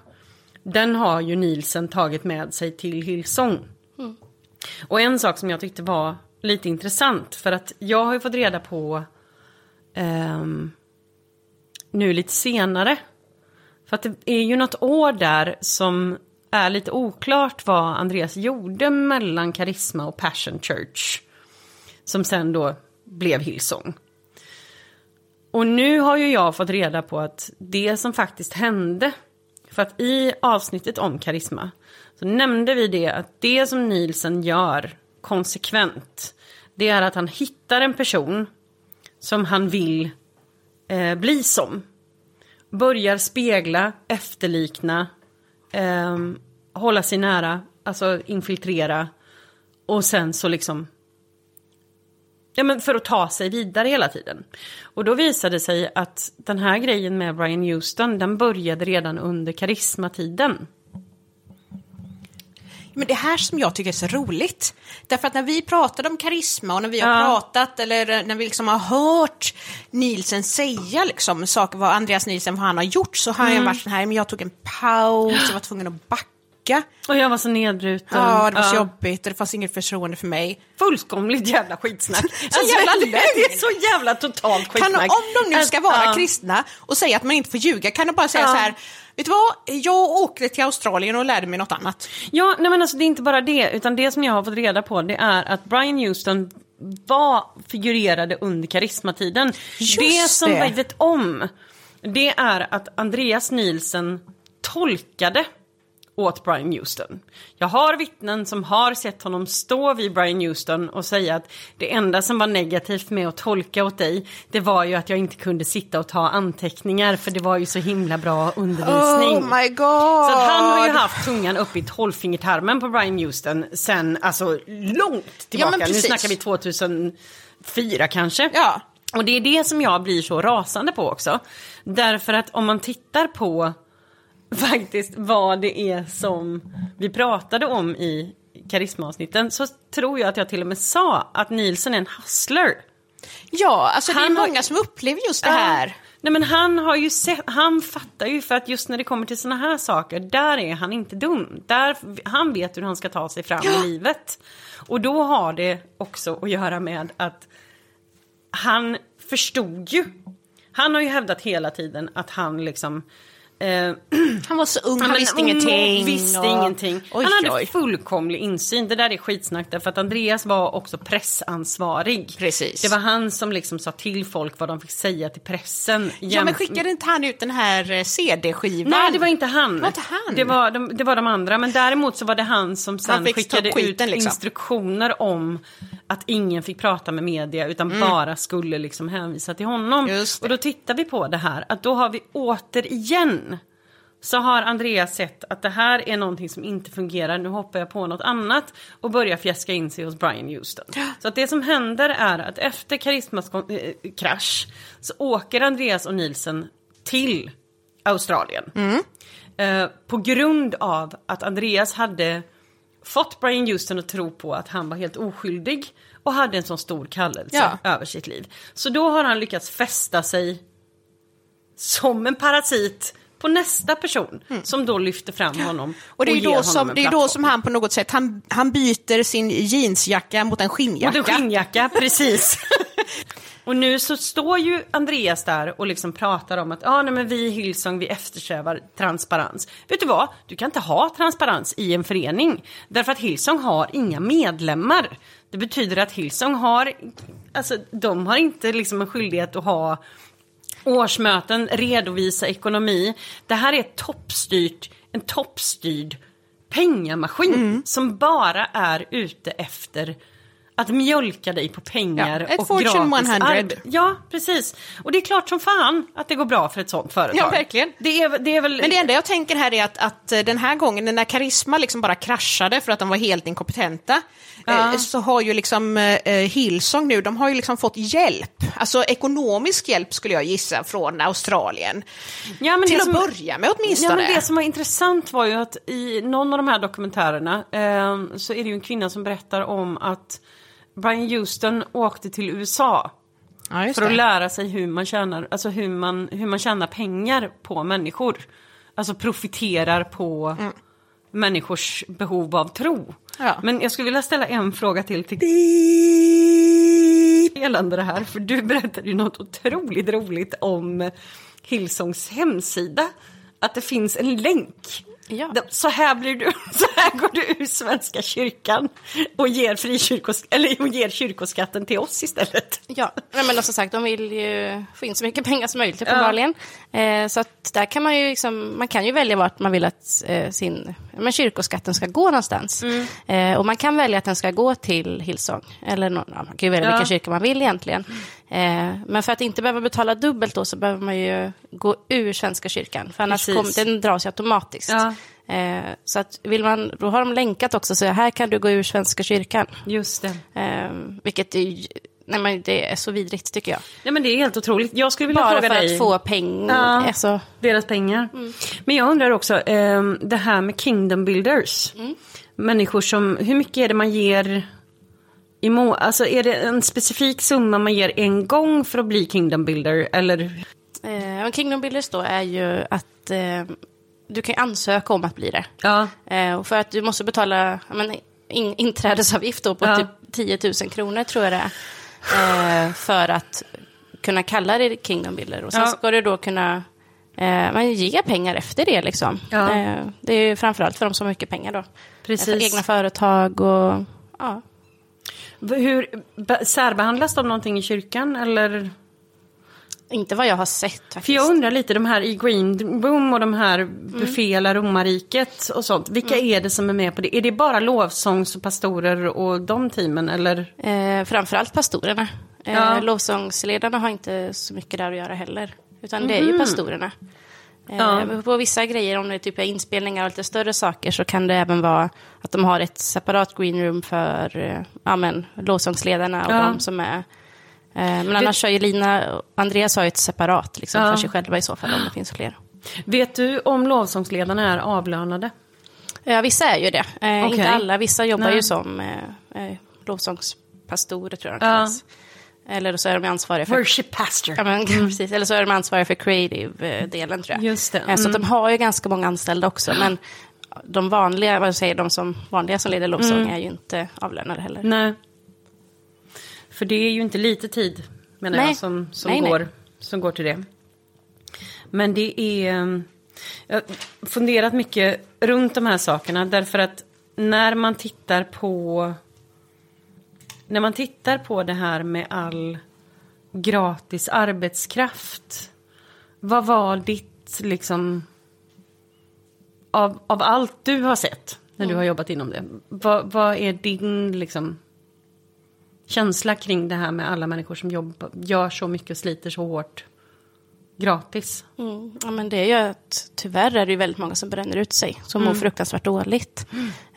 den har ju Nielsen tagit med sig till Hillsong. Och en sak som jag tyckte var lite intressant för att jag har ju fått reda på um, nu lite senare. För att det är ju något år där som är lite oklart vad Andreas gjorde mellan Karisma och Passion Church. Som sen då blev Hillsong. Och nu har ju jag fått reda på att det som faktiskt hände, för att i avsnittet om karisma så nämnde vi det att det som Nielsen gör konsekvent, det är att han hittar en person som han vill eh, bli som. Börjar spegla, efterlikna, eh, hålla sig nära, alltså infiltrera och sen så liksom Ja, men för att ta sig vidare hela tiden. Och då visade det sig att den här grejen med Brian Houston, den började redan under karismatiden. Men det här som jag tycker är så roligt. Därför att när vi pratade om karisma och när vi har Ja. pratat eller när vi liksom har hört Nielsen säga liksom saker, vad Andreas Nielsen, vad han har gjort, så har Mm. jag varit så här, men jag tog en paus, jag var tvungen att backa. Och jag var så nedbruten. Ja, det var så jobbigt och det fanns inget förtroende för mig. Fullkomligt jävla skitsnack. så jävla det, lögn. det är så jävla totalt Kan, skitsnack. om de nu ska vara ja. kristna och säga att man inte får ljuga, kan de bara säga Ja. så här, vet du vad, jag åkte till Australien och lärde mig något annat. Ja, nej men alltså det är inte bara det, utan det som jag har fått reda på det är att Brian Houston var, figurerade under karismatiden. Just det som det. vi vet om, det är att Andreas Nielsen tolkade åt Brian Houston. Jag har vittnen som har sett honom stå vid Brian Houston och säga att det enda som var negativt med att tolka åt dig, det var ju att jag inte kunde sitta och ta anteckningar för det var ju så himla bra undervisning. Oh my god! Så han har ju haft tungan uppe i tolvfingertarmen på Brian Houston sen, alltså långt tillbaka. men nu snackar vi 2004 kanske. Ja. Och det är det som jag blir så rasande på också. Därför att om man tittar på faktiskt vad det är som vi pratade om i karismaavsnitten så tror jag att jag till och med sa att Nielsen är en hustler. Ja, alltså det är Han har- många som upplever just det här. Nej men han har ju sett, han fattar ju för att just när det kommer till såna här saker, där är han inte dum. Där, han vet hur han ska ta sig fram i livet. Och då har det också att göra med att han förstod ju. Han har ju hävdat hela tiden att han liksom Han var så ung, han men visste ingenting. och visste ingenting. Oj, han hade oj. fullkomlig insyn. Det där är skitsnack därför att Andreas var också pressansvarig. Precis. Det var han som liksom sa till folk vad de fick säga till pressen. Ja, men skickade inte han ut den här eh, CD-skivan? Nej, det var inte han. Det var inte han. Det var de, det var de andra. Men däremot så var det han som sen Han skickade skiten, ut liksom. instruktioner om att ingen fick prata med media utan bara skulle liksom hänvisa till honom. Mm. Och då tittar vi på det här att då har vi återigen så har Andreas sett att det här är någonting som inte fungerar. Nu hoppar jag på något annat och börjar fjäska in sig hos Brian Houston. Så att det som händer är att efter Karismas eh, krasch så åker Andreas och Nielsen till Australien. Eh, på grund av att Andreas hade fått Brian Houston att tro på att han var helt oskyldig och hade en sån stor kallelse Ja. över sitt liv. Så då har han lyckats fästa sig som en parasit på nästa person som då lyfter fram honom Mm. Och det är ger då, som, det är då som han på något sätt, han, han byter sin jeansjacka mot en skinnjacka. Mot en skinnjacka, precis. och nu så står ju Andreas där och liksom pratar om att ah, nej, men vi i Hillsong vi eftersträvar transparens. Vet du vad? Du kan inte ha transparens i en förening. Därför att Hillsong har inga medlemmar. Det betyder att Hillsong har, alltså de har inte liksom en skyldighet att ha årsmöten, redovisa ekonomi. Det här är toppstyrt, en toppstyrd pengamaskin Mm. som bara är ute efter att mjölka dig på pengar Ja, och Fortune gratis 100. arbe- Ja, precis. Och det är klart som fan att det går bra för ett sånt företag. Ja, verkligen. Det är, det är väl... Men det enda jag tänker här är att, att den här gången när Karisma liksom bara kraschade för att de var helt inkompetenta Ja. eh, så har ju liksom eh, Hillsong nu, de har ju liksom fått hjälp, alltså ekonomisk hjälp skulle jag gissa från Australien. Ja, men Till att som- börja med åtminstone. Ja, men det som var intressant var ju att i någon av de här dokumentärerna eh, så är det ju en kvinna som berättar om att Brian Houston åkte till USA Ja, för att det. lära sig hur man tjänar, alltså hur man, hur man tjänar pengar på människor. Alltså profiterar på människors behov av tro. Ja. Men jag skulle vilja ställa en fråga till till gällande det här. För du berättade ju något otroligt roligt om Hillsongs hemsida. Att det finns en länk. Ja. Så här, blir du, så här går du ur Svenska kyrkan och ger, frikyrkos, eller, och ger kyrkoskatten till oss istället. Ja, nej, men som sagt, de vill ju få in så mycket pengar som möjligt uppenbarligen. Eh, så att där kan man ju liksom, man kan ju välja vart man vill att eh, sin, ja, men kyrkoskatten ska gå någonstans. Eh, och man kan välja att den ska gå till Hillsong. Eller någon, ja, man kan ju välja Ja. vilken kyrka man vill egentligen. Eh, men för att inte behöva betala dubbelt då så behöver man ju gå ur Svenska kyrkan. För annars Precis. kom, den dras ju automatiskt. Ja. Eh, så att vill man, då har de länkat också, så här kan du gå ur Svenska kyrkan. Just det. Eh, vilket är, nej, men det är så vidrigt tycker jag. Ja men det är helt otroligt. Jag skulle vilja Bara fråga för dig. att få pengar. Ja. Alltså, Deras pengar. Men jag undrar också, ehm, det här med kingdom builders. Människor som, hur mycket är det man ger i må- Alltså är det en specifik summa man ger en gång för att bli kingdom builder? Eller? eh, Kingdom Builders då är ju att eh, du kan ansöka om att bli det. Ja. Eh, och för att du måste betala men, in, inträdesavgift då på Ja. typ 10 000 kronor tror jag det är. Eh, för att kunna kalla dig Kingdom Builder. Och sen Ja. ska du då kunna eh, men ge pengar efter det liksom. Ja. Eh, det är ju framförallt för de som har mycket pengar då. Precis. För egna företag och ja. Hur, be- särbehandlas de någonting i kyrkan eller? Inte vad jag har sett faktiskt. För jag undrar lite, de här i Green Room och de här Mm. befäla romarriket och sånt. Vilka är det som är med på det? Är det bara lovsångs och pastorer och de teamen eller? Eh, framförallt pastorerna. Eh, Ja. Lovsångsledarna har inte så mycket där att göra heller. Utan det är ju pastorerna. Eh, Ja. På vissa grejer, om det är typ är inspelningar och lite större saker, så kan det även vara att de har ett separat greenroom för eh, ja, men, lovsångsledarna och Ja. de som är... Eh, men annars har ju Lina och Andreas har ju ett separat liksom, Ja. för sig själva i så fall, om det finns fler. Vet du om lovsångsledarna är avlönade? Ja, vissa är ju det. Okej. Inte alla. Vissa jobbar Nej. ju som eh, lovsångspastorer, tror jag de Ja. Eller så är de ansvariga för Worship pastor. Ja, men, precis. Eller så är de ansvariga för creative-delen tror jag. Mm. Just det, Eh, Så mm. de har ju ganska många anställda också. Men de vanliga, vad säger de som vanliga som leder lovsång Mm. är ju inte avlönade heller. Nej. För det är ju inte lite tid, menar Nej. jag, som, som, Nej, nej. går, som går till det. Men det är... Jag har funderat mycket runt de här sakerna därför att när man tittar på när man tittar på det här med all gratis arbetskraft. Vad var ditt liksom av, av allt du har sett när du har jobbat inom det. Vad, vad är din liksom känsla kring det här med alla människor som jobbar, gör så mycket och sliter så hårt gratis? Mm. Ja, men det är ju att tyvärr är det väldigt många som bränner ut sig, som Mm. mår fruktansvärt dåligt.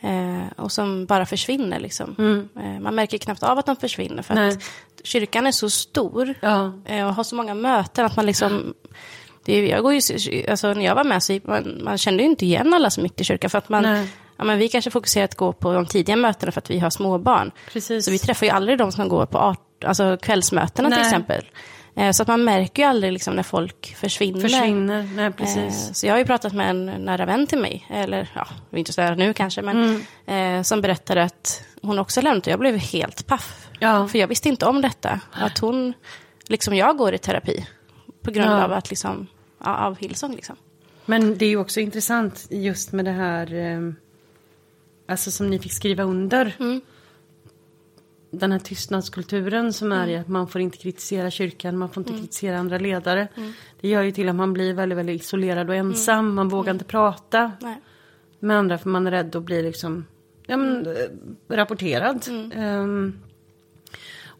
Eh, och som bara försvinner liksom. Eh, man märker knappt av att de försvinner för Mm. Nej. att kyrkan är så stor Ja. eh, och har så många möten att man liksom det jag går ju, alltså, när jag var med så man, man kände ju inte igen alla som gick till kyrkan för att man, Nej. ja, men vi kanske fokuserar att gå på de tidiga mötena för att vi har småbarn. Precis. Så vi träffar ju aldrig de som går på art, alltså kvällsmötena till Nej. exempel. Eh, så att man märker ju aldrig liksom, när folk försvinner. Försvinner, nej Eh, precis. Så jag har ju pratat med en nära vän till mig, eller ja, inte så nära nu kanske, men Mm. eh, som berättade att hon också lämnat och jag blev helt paff. Ja. För jag visste inte om detta. Att hon, liksom jag går i terapi. På grund Ja. av att liksom, ja, av Hillsong liksom. Men det är ju också intressant just med det här, eh, alltså som ni fick skriva under. Den här tystnadskulturen som är i att man får inte kritisera kyrkan, man får inte kritisera andra ledare. Det gör ju till att man blir väldigt, väldigt isolerad och ensam, man vågar inte prata. Nej. med andra för man är rädd att bli liksom, ja, men, eh, rapporterad. Ehm,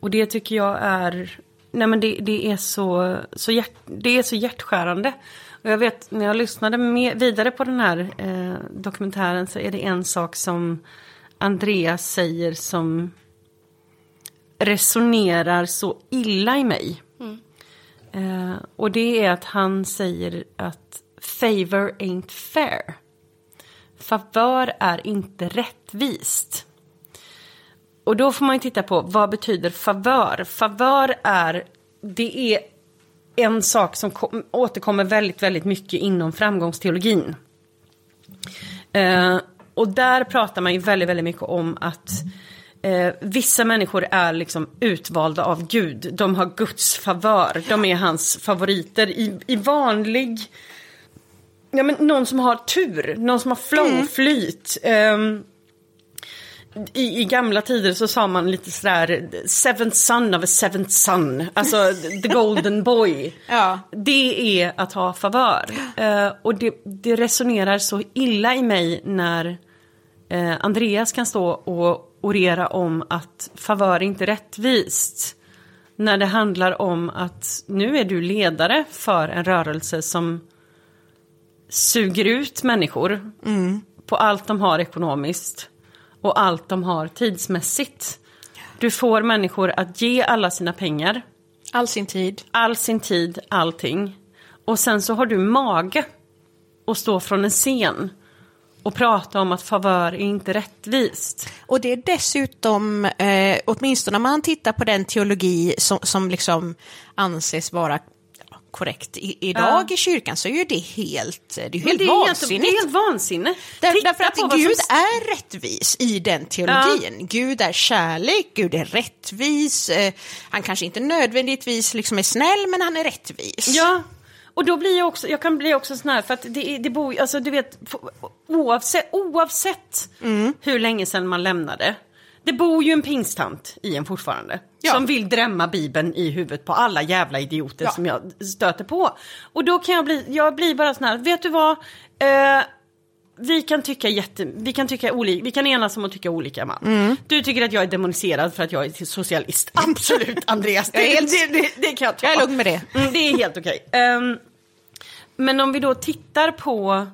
och det tycker jag är, nej men det, det är så, så hjärt, det är så hjärtskärande. Och jag vet när jag lyssnade med, vidare på den här eh, dokumentären så är det en sak som Andreas säger som resonerar så illa i mig. Eh, och det är att han säger att favor ain't fair. Favör är inte rättvist. Och då får man ju titta på vad betyder favör? Favör är, det är en sak som kom, återkommer väldigt, väldigt mycket inom framgångsteologin. Eh, och där pratar man ju väldigt, väldigt mycket om att eh, vissa människor är liksom utvalda av Gud. De har Guds favör, de är hans favoriter. I, i vanlig, ja men någon som har tur, någon som har flow, flyt. ehm, i, I gamla tider så sa man lite sådär, seventh son of a seventh son, alltså the golden boy. Ja. Det är att ha favör. Eh, och det, det resonerar så illa i mig när eh, Andreas kan stå och orera om att favör inte rättvist. När det handlar om att nu är du ledare för en rörelse som suger ut människor på allt de har ekonomiskt och allt de har tidsmässigt. Du får människor att ge alla sina pengar, All sin tid. all sin tid, allting. Och sen så har du mage att stå från en scen och prata om att favör är inte rättvist. Och det är dessutom, eh, åtminstone om man tittar på den teologi som, som liksom anses vara korrekt i, idag Ja. i kyrkan så är ju det helt, det är ju helt det är helt, det vansinnigt. är helt vansinne. Där, därför att Gud som- är rättvis i den teologin. Gud är kärlek, Gud är rättvis. Eh, han kanske inte nödvändigtvis liksom är snäll, men han är rättvis. Ja, och då blir jag också, jag kan bli också sån här för att det, det bor alltså du vet, oavsett, oavsett Mm. hur länge sedan man lämnade. Det bor ju en pingstant i en fortfarande. Ja. Som vill drämma bibeln i huvudet på alla jävla idioter Ja. som jag stöter på. Och då kan jag bli, jag blir bara sån här, vet du vad? Eh, vi kan tycka jätte, vi kan tycka olika, vi kan enas om att tycka olika man. Mm. Du tycker att jag är demoniserad för att jag är socialist. Absolut Andreas, det, helt- det, det, det kan jag ta. Jag är lugn med det. Mm, det är helt okej. Ehm, men om vi då tittar på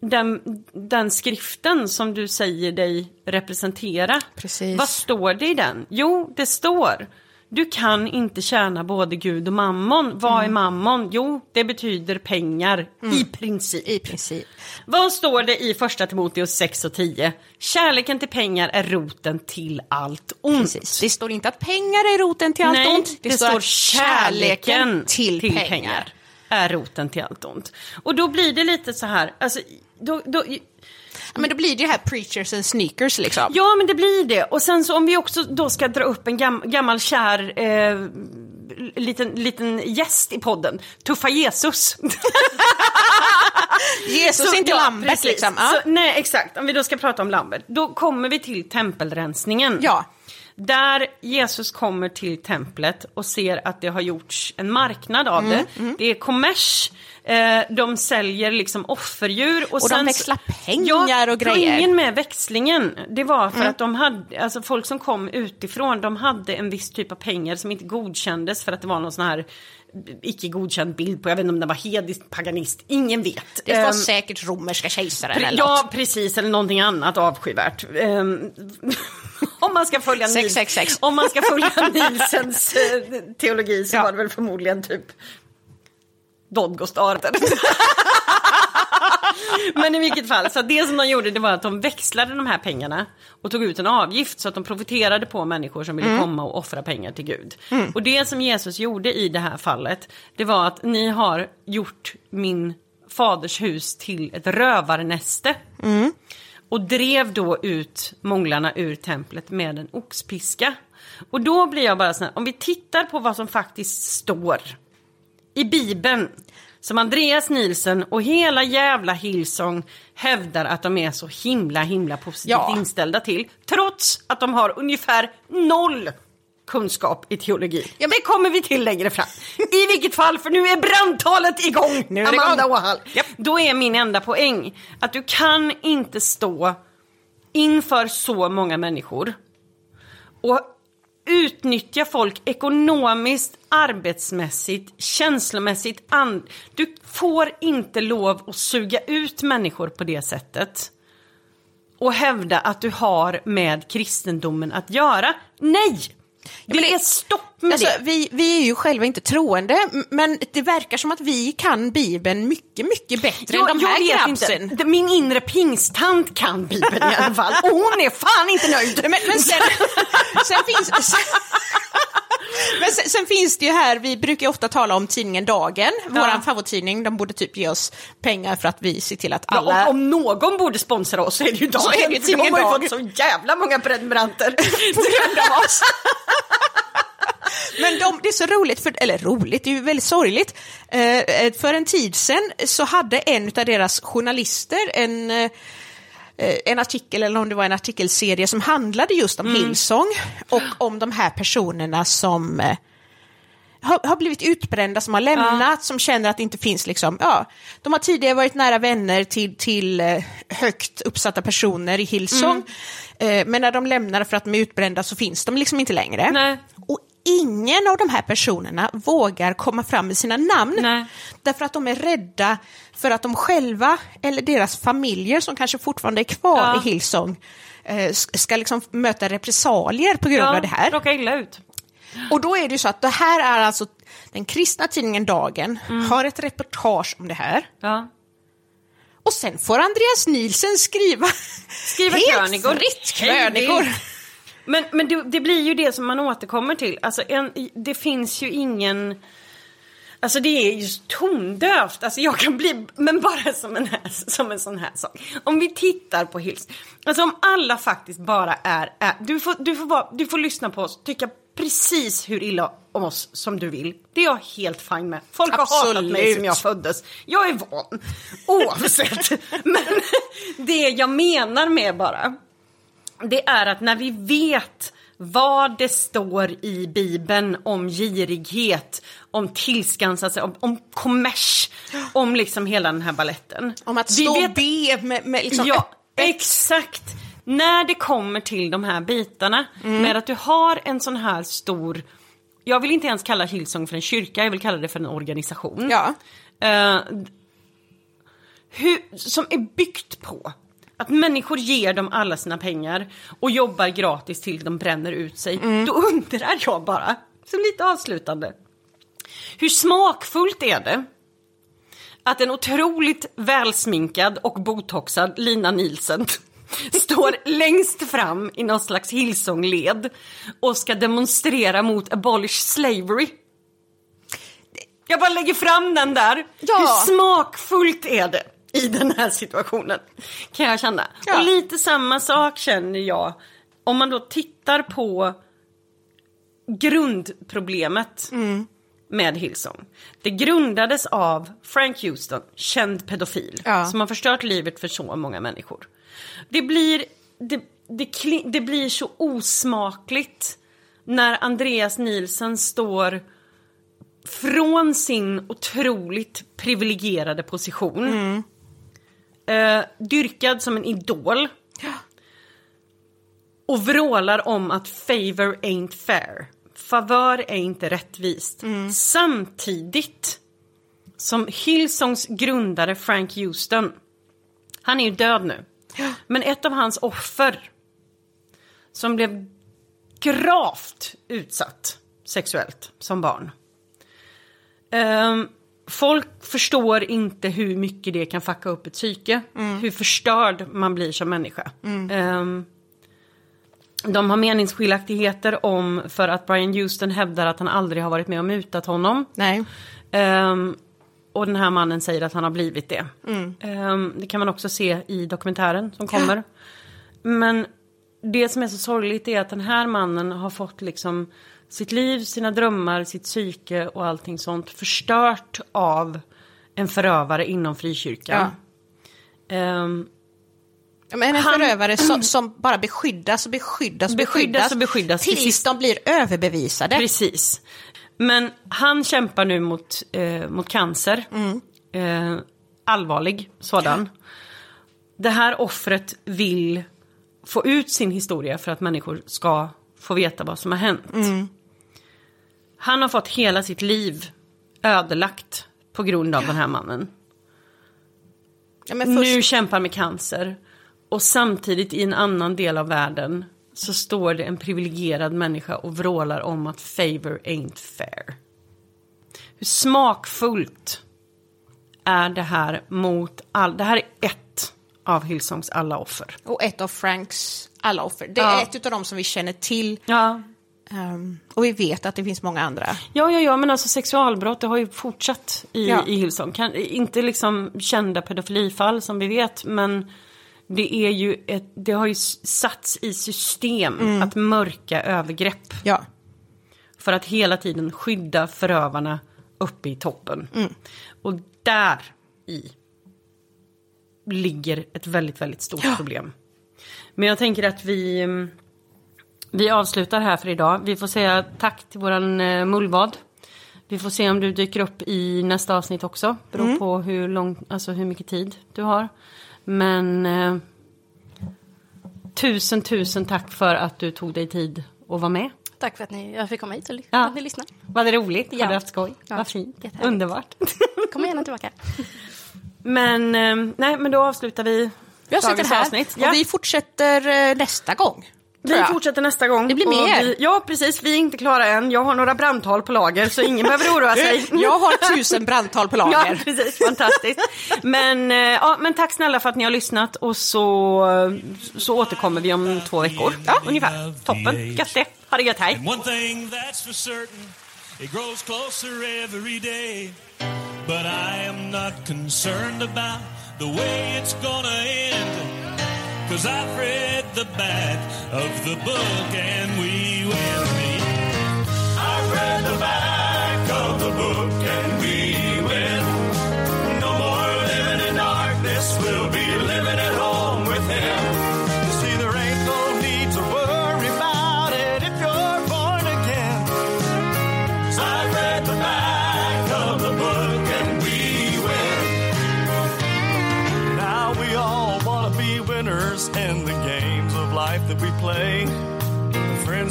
den, den skriften som du säger dig representera. Precis. Vad står det i den? Jo, det står du kan inte tjäna både Gud och mammon. Vad är mammon? Jo, det betyder pengar i princip. I princip. Vad står det i första Timoteus 6 och 10? Kärleken till pengar är roten till allt ont. Precis. Det står inte att pengar är roten till allt Nej, ont. det, står kärleken till, pengar. är roten till allt ont. Och då blir det lite så här, alltså, då, då, men då blir det ju här preachers and sneakers liksom. ja men det blir det. Och sen så om vi också då ska dra upp en gam, gammal kär eh, liten, liten gäst i podden, Tuffa Jesus. Jesus, Så, inte ja, Lambert precis. liksom. Ja. Så, nej, exakt. Om vi då ska prata om Lambert, då kommer vi till tempelrensningen. Ja. Där Jesus kommer till templet och ser att det har gjorts en marknad av Mm, det. Det är kommers, de säljer liksom offerdjur. Och, de sen, växlar pengar och grejer. Poängen med växlingen, det var för att de hade, alltså folk som kom utifrån, de hade en viss typ av pengar som inte godkändes för att det var någon sån här icke godkänd bild på, jag vet inte om den var hednisk, paganist, ingen vet. Det var Ehm, säkert romerska kejsaren eller ja, något. precis, eller någonting annat avskyvärt. Ehm, om man ska följa, Nils, 666. om man ska följa Nilsens eh, teologi så Ja. var det väl förmodligen typ Dodgostarter. Men i vilket fall, så det som de gjorde det var att de växlade de här pengarna och tog ut en avgift så att de profiterade på människor som ville komma och offra pengar till Gud. Och det som Jesus gjorde i det här fallet, det var att ni har gjort min faders hus till ett rövarnäste. Och drev då ut månglarna ur templet med en oxpiska. Och då blir jag bara så här, om vi tittar på vad som faktiskt står i Bibeln som Andreas Nielsen och hela jävla Hillsong hävdar att de är så himla himla positivt Ja. inställda till. Trots att de har ungefär noll kunskap i teologi. Ja, men- Det kommer vi till längre fram. I vilket fall, för nu är brandtalet igång! Nu är Amanda igång. Åhall. Då är min enda poäng att du kan inte stå inför så många människor och utnyttja folk ekonomiskt, arbetsmässigt, känslomässigt. And- du får inte lov att suga ut människor på det sättet och hävda att du har med kristendomen att göra. Nej! Det men det- är stopp med Alltså, det. vi, vi är ju själva inte troende, men det verkar som att vi kan Bibeln mycket, mycket bättre än de här grabsen. inte. Min inre pingsttant kan Bibeln i alla fall. Och hon är fan inte nöjd. Men, men sen, sen finns... Sen, men sen, sen finns det ju här, vi brukar ofta tala om tidningen Dagen, våran favorittidning, de borde typ ge oss pengar för att vi ser till att Ja, alla... om, om någon borde sponsra oss så är det ju Dagen. är det för de har ju fått så jävla många prenumeranter. på grund av oss. Men de, det är så roligt, för, eller roligt, det är ju väldigt sorgligt. Eh, för en tid sedan så hade en av deras journalister en, eh, en artikel, eller om det var en artikelserie som handlade just om Hillsong och om de här personerna som eh, har, har blivit utbrända, som har lämnat, som känner att det inte finns liksom, ja, de har tidigare varit nära vänner till, till eh, högt uppsatta personer i Hillsong, eh, men när de lämnar för att de är utbrända så finns de liksom inte längre. Nej. Och ingen av de här personerna vågar komma fram med sina namn, Nej. därför att de är rädda för att de själva, eller deras familjer som kanske fortfarande är kvar Ja. i Hillsong, eh, ska liksom möta repressalier på grund av det här. råka illa ut. Och då är det ju så att det här är alltså den kristna tidningen Dagen har ett reportage om det här. Ja. Och sen får Andreas Nielsen skriva, Skriva helt krönikor. fritt krönikor. Men, men det, det blir ju det som man återkommer till. Alltså en, det finns ju ingen... Alltså det är ju tondövt. Alltså jag kan bli, men bara som en, här, som en sån här sak. Om vi tittar på Hills. Alltså om alla faktiskt bara är, är du, får, du, får bara, du får lyssna på oss, tycka precis hur illa om oss som du vill. Det är jag helt fine med. Folk har hatat mig som jag föddes. Jag är van. Oavsett. men det jag menar med bara det är att när vi vet vad det står i Bibeln om girighet, om tillskansat sig, om, om kommers, om liksom hela den här balletten. Om att stå och be med, med liksom Ja, exakt. När det kommer till de här bitarna Mm. med att du har en sån här stor, jag vill inte ens kalla Hillsong för en kyrka, jag vill kalla det för en organisation. Ja. Eh, hur, som är byggt på att människor ger dem alla sina pengar och jobbar gratis till de bränner ut sig. Då undrar jag bara, som lite avslutande, hur smakfullt är det att en otroligt välsminkad och botoxad Lina Nielsen står längst fram i någon slags Hillsong-led och ska demonstrera mot abolish slavery. Jag bara lägger fram den där. Ja. Hur smakfullt är det i den här situationen? Kan jag känna. Ja. Och lite samma sak känner jag om man då tittar på grundproblemet med Hillsong. Det grundades av Frank Houston, känd pedofil, Ja. som har förstört livet för så många människor. Det blir, det, det, det blir så osmakligt när Andreas Nielsen står från sin otroligt privilegierade position, eh, dyrkad som en idol, och vrålar om att favor ain't fair. Favör är inte rättvist. Samtidigt som Hillsongs grundare Frank Houston, han är ju död nu, men ett av hans offer som blev gravt utsatt sexuellt som barn. Ehm, folk förstår inte hur mycket det kan fucka upp ett psyke. Hur förstörd man blir som människa. Ehm, de har meningsskiljaktigheter om för att Brian Houston hävdar att han aldrig har varit med och mutat honom. Nej. Ehm, och den här mannen säger att han har blivit det. Ehm, det kan man också se i dokumentären som kommer. Men det som är så sorgligt är att den här mannen har fått liksom sitt liv, sina drömmar, sitt psyke och allting sånt förstört av en förövare inom frikyrkan. Ehm, Ja, Men en Han- förövare som, som bara beskyddas och beskyddas och Beskyddas beskyddas, och beskyddas till tills sist. de blir överbevisade. Precis. Men han kämpar nu mot, eh, mot cancer. Eh, allvarlig sådan. Det här offret vill få ut sin historia för att människor ska få veta vad som har hänt. Han har fått hela sitt liv ödelagt på grund av den här mannen. Ja, först, Nu kämpar med cancer. Och samtidigt i en annan del av världen så står det en privilegierad människa och vrålar om att favor ain't fair. Hur smakfullt är det här mot all... Det här är ett av Hillsongs alla offer. och ett av Franks alla offer. Det är Ja. ett av dem som vi känner till. Ja. ehm, och vi vet att det finns många andra. Ja, ja, ja, men alltså sexualbrott det har ju fortsatt i, Ja. i Hillsong. Kan, inte liksom kända pedofilifall som vi vet, men det, är ju ett, det har ju satts i system att mörka övergrepp Ja. för att hela tiden skydda förövarna uppe i toppen. Och där i ligger ett väldigt, väldigt stort problem. Men jag tänker att vi, mm, vi avslutar här för idag. Vi får säga tack till våran eh, mullvad. Vi får se om du dyker upp i nästa avsnitt också. Beror på hur, lång, alltså hur mycket tid du har. Men eh, tusen, tusen tack för att du tog dig tid att vara med. Tack för att ni, jag fick komma hit och Ja. att ni lyssnar. Var det roligt? Har Ja. du haft skoj? Ja. Vad fint. Underbart. Kom gärna tillbaka. Men, eh, nej, men då avslutar vi avslutar dagens här avsnitt. och Ja. vi fortsätter eh, nästa gång. Vi fortsätter nästa gång. Det blir mer. Vi, ja, precis. Vi är inte klara än. Jag har några brandtal på lager, så ingen behöver oroa sig. Jag har tusen brandtal på Ja, lager. precis. Fantastiskt. Men, eh, ja, men tack snälla för att ni har lyssnat och så, så återkommer vi om två veckor. Ja, ungefär. Toppen. Gött det. Ha det gött. Hej. And one thing that's for certain, it grows closer every day. But I am not concerned about the way it's gonna end. Cause I've read the back of the book and we will meet. I've read the back of the book and we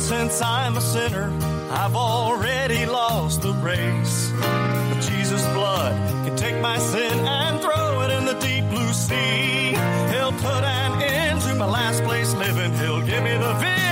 since I'm a sinner, I've already lost the race. But Jesus' blood can take my sin and throw it in the deep blue sea. He'll put an end to my last place living. He'll give me the victory.